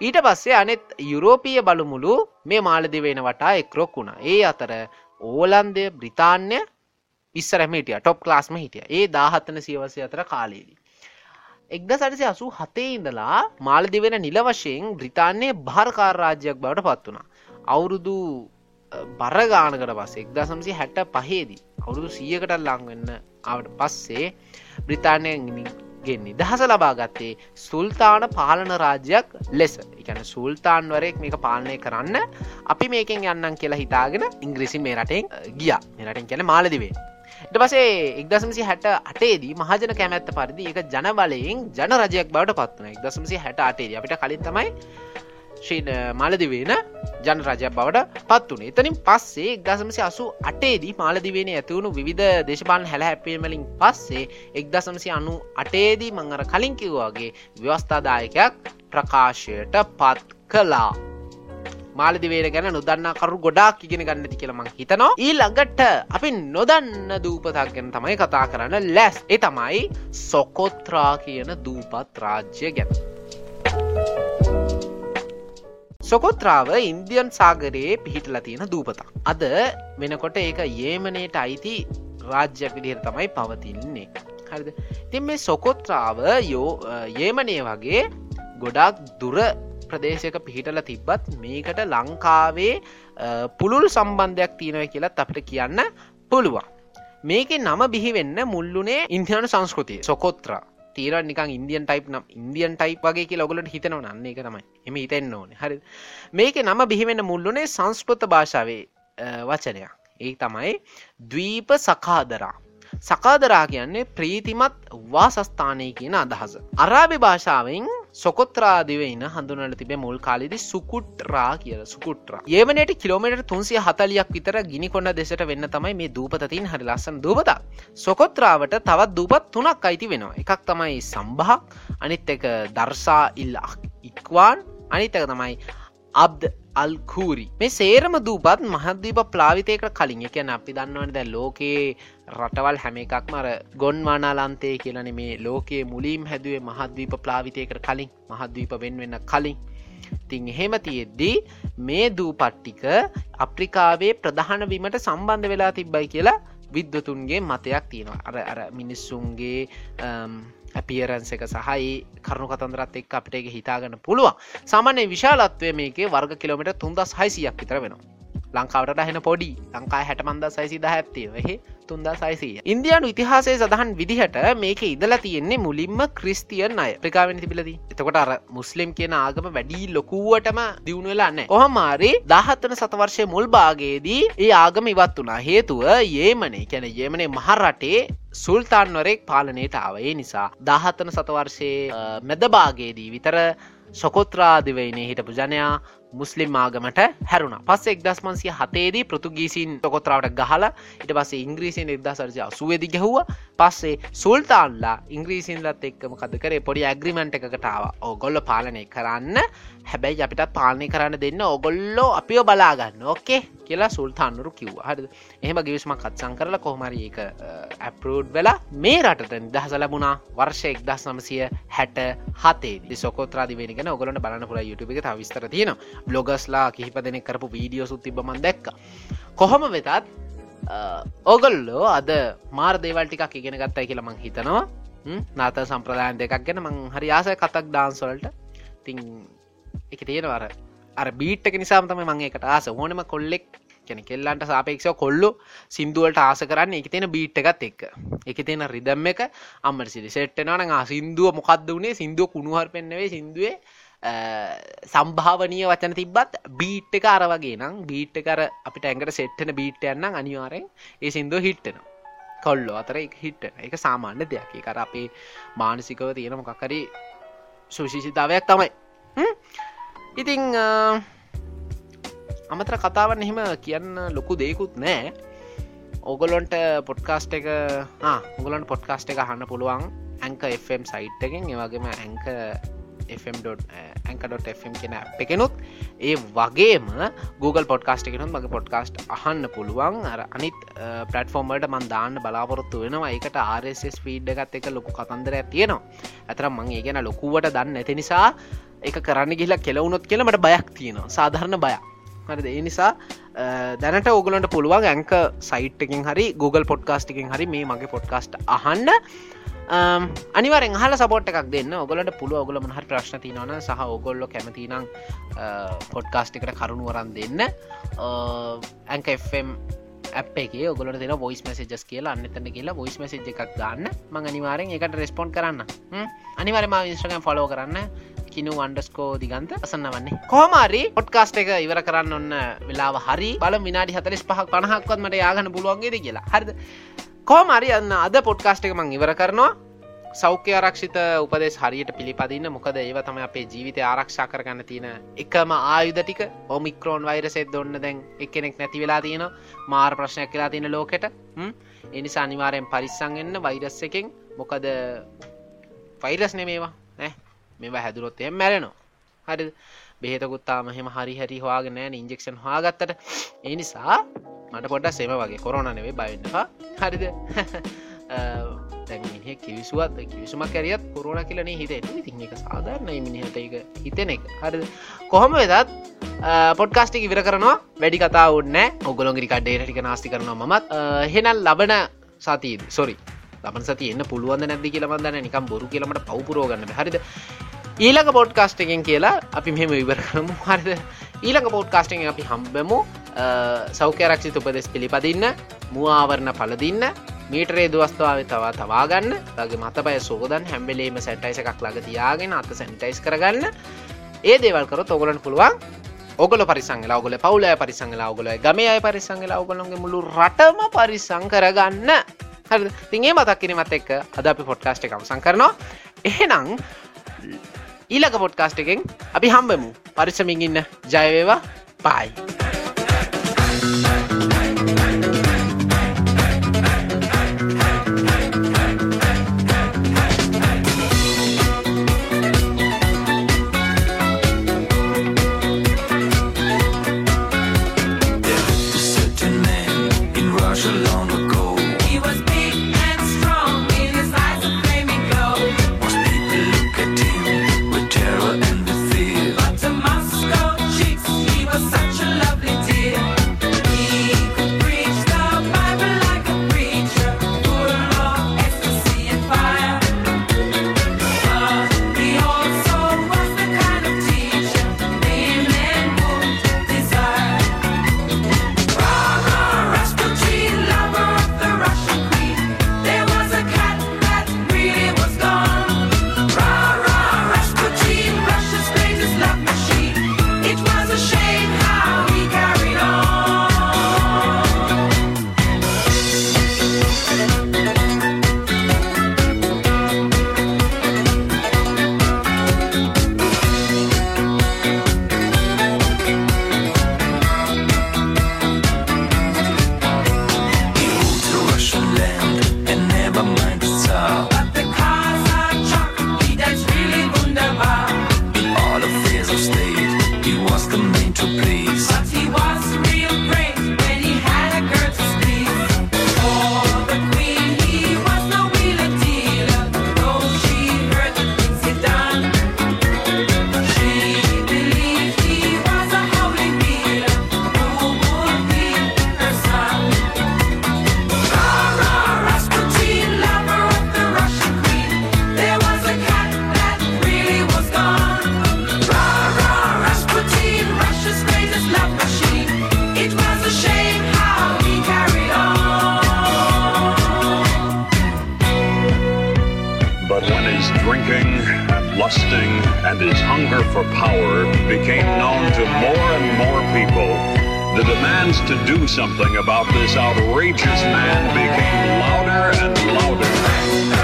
ඊට පස්සේ අනෙත් යුරෝපීය බලමුළු මේ මාලදිවෙන වටා එක්රොක් වුණා ඒ අතර ඕලන්දය බ්‍රිතාන්‍ය ඉස්සරම හිටිය. ටොප් ලාස්ම හිටිය. ඒ දාහත්තන සියවසය අතර කාලයේදී. එක්ද සටසි අසු හතේ ඉඳලා මාලදිවෙන නිල වශයෙන් බ්‍රිතාන්‍යය භාරකාරරාජ්‍යයක් බවට පත් වුණා. අවුරුදු බරගානකට පස්ස එක්දා සම්සි හැට පහේදී අවුරුදු සියකට ලංවෙන්න අවට පස්සේ බ්‍රිතානයගෙන් නිදහස ලබා ගත්තේ සුල්තාන පාලන රාජ්‍යයක් ලෙස. එකන සුල්තාන්වරයෙක් මේක පාලනය කරන්න. අපි මේකෙන් යන්නන් කියලා හිතාගෙන ඉංග්‍රීසි මේ රටෙන් ගිය. මෙරටෙන් කියන මාලදිවේ. ට පසේ එක්දසමසි හැට අටේදී මහජන කැමැත්ත පරිදි එක ජනබලයෙන් ජන රජයක් බවට පත්වන එක්දසමසි හැට අටේදී අපිට කලින් තමයි මාලදිවෙන ජන රජයක් බවට පත් වනේ එතනින් පස්සේ එක්දසමසි අසු අටේදී මාලදිවෙන ඇතිවුණු විධ දේශපාන් හැල හැපීමලින් පස්සේ එක්දසමසි අනු අටේදී මංගර කලින් කිව්වාගේ ව්‍යවස්ථාදායකයක් ප්‍රකාශයට පත් කලා මාලදිවේර ගැන නොදන්නකරු ගොඩාක් ඉගෙන ගන්නති කියලමං හිතනවා ඊ ළඟට අපි නොදන්න දූපතක් ගැන තමයි කතා කරන්න ලැස් ඒ තමයි සොකොත්‍රා කියන දූපත් රාජ්‍ය ගැන. සොකොත්‍රාව ඉන්දියන් සාගරයේ පිහිටල තියෙන දූපතක්. අද වෙනකොට ඒක ඒමනයට අයිති රාජ්‍යයක් විදිහර තමයි පවතින්නේ. හරිද තින් මේ සොකොත්‍රාව යෝ ඒමනය වගේ ගොඩක් දුර ප්‍රදේශයක පිහිටල තිබ්බත් මේකට ලංකාවේ පුළුල් සම්බන්ධයක් තියෙනව කියලත් අපිට කියන්න පුළුවන්. මේක නම බිහිවෙන්න මුල්ලුනේ ඉන්දියන සංස්කෘතිය සොකොත්‍රා. තීර නිකන් ඉන්දියන් ටයිප් නම් ඉන්දියන් ටයිප් වගේ කිය ලොගලට හිතනව නන්නේ එක තමයි. එම හිතෙන්න ඕන. හරි මේක නම බිහිවෙන්න මුල්ලුනේ සංස්කෘත භාෂාවේ වචනයක්. ඒ තමයි දවීප සකාදරා සකාදරා කියන්නේ ප්‍රීතිමත් වාසස්ථානය කියන අදහස. අරාබි භාෂාවෙන් සොකොත්‍රාදිවෙන්න හඳුනට තිබේ මුල් කාලිදි සුකුට්රා කියල සුකුට්‍ර ඒමනට කිලෝමට තුන්සිය හතලියක් විතර ගිනි කොන්න දෙසට වෙන්න තමයි මේ දූපතතින් හරි ලස්සන දූපත. සොකොත්‍රාවට තවත් දූපත් තුනක් අයිති වෙනවා. එකක් තමයි සම්භහක් අනිත් එක දර්සා ඉල්ලා ඉක්වාන් අනිත්තක තමයි අබ්ද අල්කූරි. මේ සේරම දූපත් මහද්දීප ප්ලාවිතයකට කලින්. එකන අපි දන්නවන දැ ලෝකයේ රටවල් හැම එකක් මර ගොන්වානාලන්තේ කියලන මේ ලෝකයේ මුලින් හැදුවේ මහද්වීප ප්ලාවිතයකට කලින්. මහද්වීප වෙන් වෙන්න කලින්. තිං එහෙම තියෙද්දී මේ දූපට්ටික අප්‍රිකාවේ ප්‍රධාන වීමට සම්බන්ධ වෙලා තිබ්බයි කියලා විද්වතුන්ගේ මතයක් තියෙනවා. අර අර මිනිස්සුන්ගේ ඇපියරන්ස එක සහහි කරුණු කතන්දරත් එක් අපිට එක හිතාගන්න පුළුවන්. සාමාන්‍ය විශාලත්වය මේකේ වර්ග කිලෝමිට තුන්දස් හයිසියක් විතර වෙනවා. ලංකාවට හෙන පොඩි. ලංකා හැටමන්ද සයිසි දහ ඇත්තේ තුන්දා සයිසීය. ඉන්දයානු ඉතිහාසය සඳහන් විදිහට මේක ඉදලා තියෙන්නේ මුලින්ම ක්‍රිස්තියන් අය. ප්‍රකාවෙන තිබිලද එතකොට අර මුස්ලිම් කියන ආගම වැඩී ලොකුවටම දියුණුවෙලාන්න කොහමාරි දාහත්තන සතවර්ශය මුල් භාගයේදී ඒ ආගම ඉවත් වනා හේතුව ඒමනේ කැන ඒමනේ මහරටේ සුල්තාන්වරෙක් පාලනයට ආවේ. නිසා දාහත්තන සතවර්ශයේ මැදභාගයේදී විතර සොකොත්‍රාදිවයිනේ හිටපු ජනයා මුස්ලිම් ආගමට හැරුණ. පස්ස එක්දස්මන්සිය හතේදී පෘතුගීසින් තොකොත්‍රාවට ගහලා ඉට පස්සේ ඉංග්‍රීසින් එක්දා සරජ අසුවදි ගැහුව. පස්සේ සුල්තාන්ලා ඉංග්‍රීසින්ලත් එක්කම කද කරේ? පොඩි ඇග්‍රිමෙන්ට් එකකටාව ඕගොල්ල පාලනය කරන්න. හැබැයි අපිටත් පාලනය කරන්න දෙන්න ඔගොල්ලෝ අපිෝ බලාගන්න ඕකේ කියලා සුල්තාන්නුරු කිව්ව. හරි එහෙම ගිවිස්ම කත්සං කරලා කොහමරි එක ඇපරෝඩ් වෙලා මේ රටට නිදහස ලැබුණා. වර්ෂ එක්දස් නමසය හැට හතේ සොකොත්‍රාදිවෙනගෙන ඔගලට බලන්න පුළ යුටුබ එක විස්තර තියෙනවා. බ්ලොගස්ලා කිහිප දෙනෙ කරපු වීඩියෝ සුත්තිබමන් දැක්ක. කොහොම වෙතත් ඕගල්ලෝ අද මාර් දේවල් ටිකක් ඉගෙන ගත්තයි කියලා මං හිතනවා. නාත සම්ප්‍රදායන් දෙකක් ගැන මං හරි ආසය කතක් ඩාන්සොල්ට තිං එක තියෙනවර අර බීට්ක නිසාම තම මං එකට ආස. ඕනම කොල්ලෙක් කැන කෙල්ලන්ට සාපේක්ෂව කොල්ලු සිින්දුවලට ආස කරන්න එක තියෙන බීට් එකත් එක් එක තියෙන රිදම් එක අම්මට සිරි සෙට්ටනවන සිින්දුව මොකක්ද වනේ සිින්දුව කුණුහර පෙන්න්නවේ සිින්දුවේ. සම්භාවනය වචන තිබත් බීට් එක අර වගේ නම් බීට් කර අපිට ඇඟට සෙට්ටන බීට් යන්න අනිවාරෙන් ඒ සිින්දුව හිට්ටන කොල්ලො අතර එක හිට්ට එක සාමාන්‍ය දෙයක්. කර අපේ මානසිකව තියෙන මොකක්කරි සුශිෂිතාවයක් තමයි. ඉතිං අමතර කතාවන් එහෙම කියන්න ලොකු දෙයකුත් නෑ ඕගොලොන්ට පොඩ්කාස්ට එක උගලන් පොඩ්කාස්ට එක හන්න පුළුවන්. ඇංක FM සයිට් එකෙන්. ඒවගේම ඇංක FM.ඇක.fm කෙන එකනුත් ඒ වගේම Google පොඩ්කාස්ට එකනුත් මගේ පොඩ්කාස්ට් අහන්න පුළුවන්. අර අනිත් eh, පලටෆෝර්මට මන් දාන්න බලාපොරොත්තු වෙනවා. එකට RSS ෆීඩ් එකත් එක ලොකු කතන්දර තියෙනවා. ඇතර මං ඒ ගැන ලොකුවට දන්න ඇති නිසා එක කරන්න ගිල්ලා කෙලවුණොත් කියලමට බයක් තියෙනවා. සාධරණ බයක්. හරිද? ඒ නිසා eh, දැනට ඕගලන්ට පුළුවන් ඇංක සයිට්කින් හරි Google පොඩ්කාස්ටිකින් හරි මේ මගේ පොඩ්කාස්ට් අහන්න. Um, අනිවරෙන් හල සපෝට් එකක් දෙන්න. ඔගලට පුළුව ඔගල මහර ප්‍රශ්න තිනවන සහ ඔගොල්ලො කැමතිනම් පොඩ්කාස්ටිකට uh, කරුණුවරන් දෙන්න. ඇන්කම් අපේ ඔගල දෙන ොයිස් මසජස් කියලා. අන්නතන්න කියලා ොයිස් මසජ් එකක් ගන්න මං අනිවාරෙන් එකට රෙස්පොන්් කරන්න. අනිවරම විස්ට්‍රගම් ෆලෝ කරන්න. කිනු අන්ඩස්කෝ දිගන්ත අසන්න වන්නේ. කෝමාරි පොඩ්කාස්ට එක ඉවර කරන්න ඔන්න වෙලාව හරි. බල විනාඩි හතලිස් පහක් පණහක්වත් මට යාගන්න පුළුවන්ගේද කියලා. හරිද? කෝමරි යන්න අද පොඩ්කාස්ට එක මං ඉවර කරනවා. සෞඛ්‍ය ආරක්ෂිත උපදෙස් හරියට පිළිපදින්න. මොකද ඒව තම අපේ ජීවිත ආරක්ෂා කරගන්න තියෙන එකම ආයුධ ටික. ඔමික්‍රෝන් වෛරසෙත් දොන්න දැන් එකනෙක් නැති වෙලා තියෙන මාර් ප්‍රශ්නයක් කියලා තියෙන ලෝකෙට. එනිසා අනිවාරයෙන් පරිස්සං එන්න වෛරස් එකෙන්. මොකද ෆෛරස් නෙමේවා. නෑ මෙවා හැදුරොත් එම මැරෙනවා. හරි බෙහෙතකුත්තාම මෙහෙම හරි හරි හවාගෙන ඉන්ජෙක්ෂන් හවාගත්තට ඒ නිසා මට පොඩ සෙම වගේ කොරෝන නෙවේ බයින්නවා හරිද? දැමිනිහ කිවිසුවත් කිවිසුමක් කැරියත් කොරුණ කියලනේ හිත ඉතින් එක සාධාරණ මිනිහට එක හිතෙන එක. හරි කොහොම වෙදත් පොඩ්කාස්ටික් ඉවර කරනවා. වැඩි කතා උන්න ඔගොලොගරි කඩේ ටික නාස්ති කරනවා මත් හෙනල් ලබන සතිී සොරි ලබන සති එන්න පුළුවන් නැදදි කියලමදන්න නිකම් බොරු කියලමට පවපුරෝගන්න හරිද? ඊළඟ පොඩ්කාස්ට එකෙන් කියලා අපි මෙහෙම ඉවර කරමු. හරිද? ඊළඟ පෝඩ්කාස්ටිං අපි හම්බමු සෞඛ්‍යරක්ෂිත උපදෙස් පිළිපදින්න මූආවරණ පලදින්න මීටරේ දවස්ථාව තවා තවාගන්න ලගේ මතපය සෝදන් හැම්බෙලේම සැටයිස එකක් ලඟ තියාගෙන අත සැනිටයිස් කරගන්න. ඒ දේවල්කර තොගලන් පුළුවන් ඔගල පරිසංගල ඔගල පවුලය පරිසංගල ඔගල ගමේ අය පරිසංගල ඔගලොන්ගේ මුළු රටම පරිසං කරගන්න. හරි තිගේ මතක් කිරීමත් එක්ක අද අපි පොඩ්කාස්ට එකම සංකරනවා එහෙනම් ඊලක පොඩ්කාස්ට එකෙන් අපි හම්බමු. පරිසමින් ඉන්න ජයවේවා. පයි this outrageous man became louder and louder.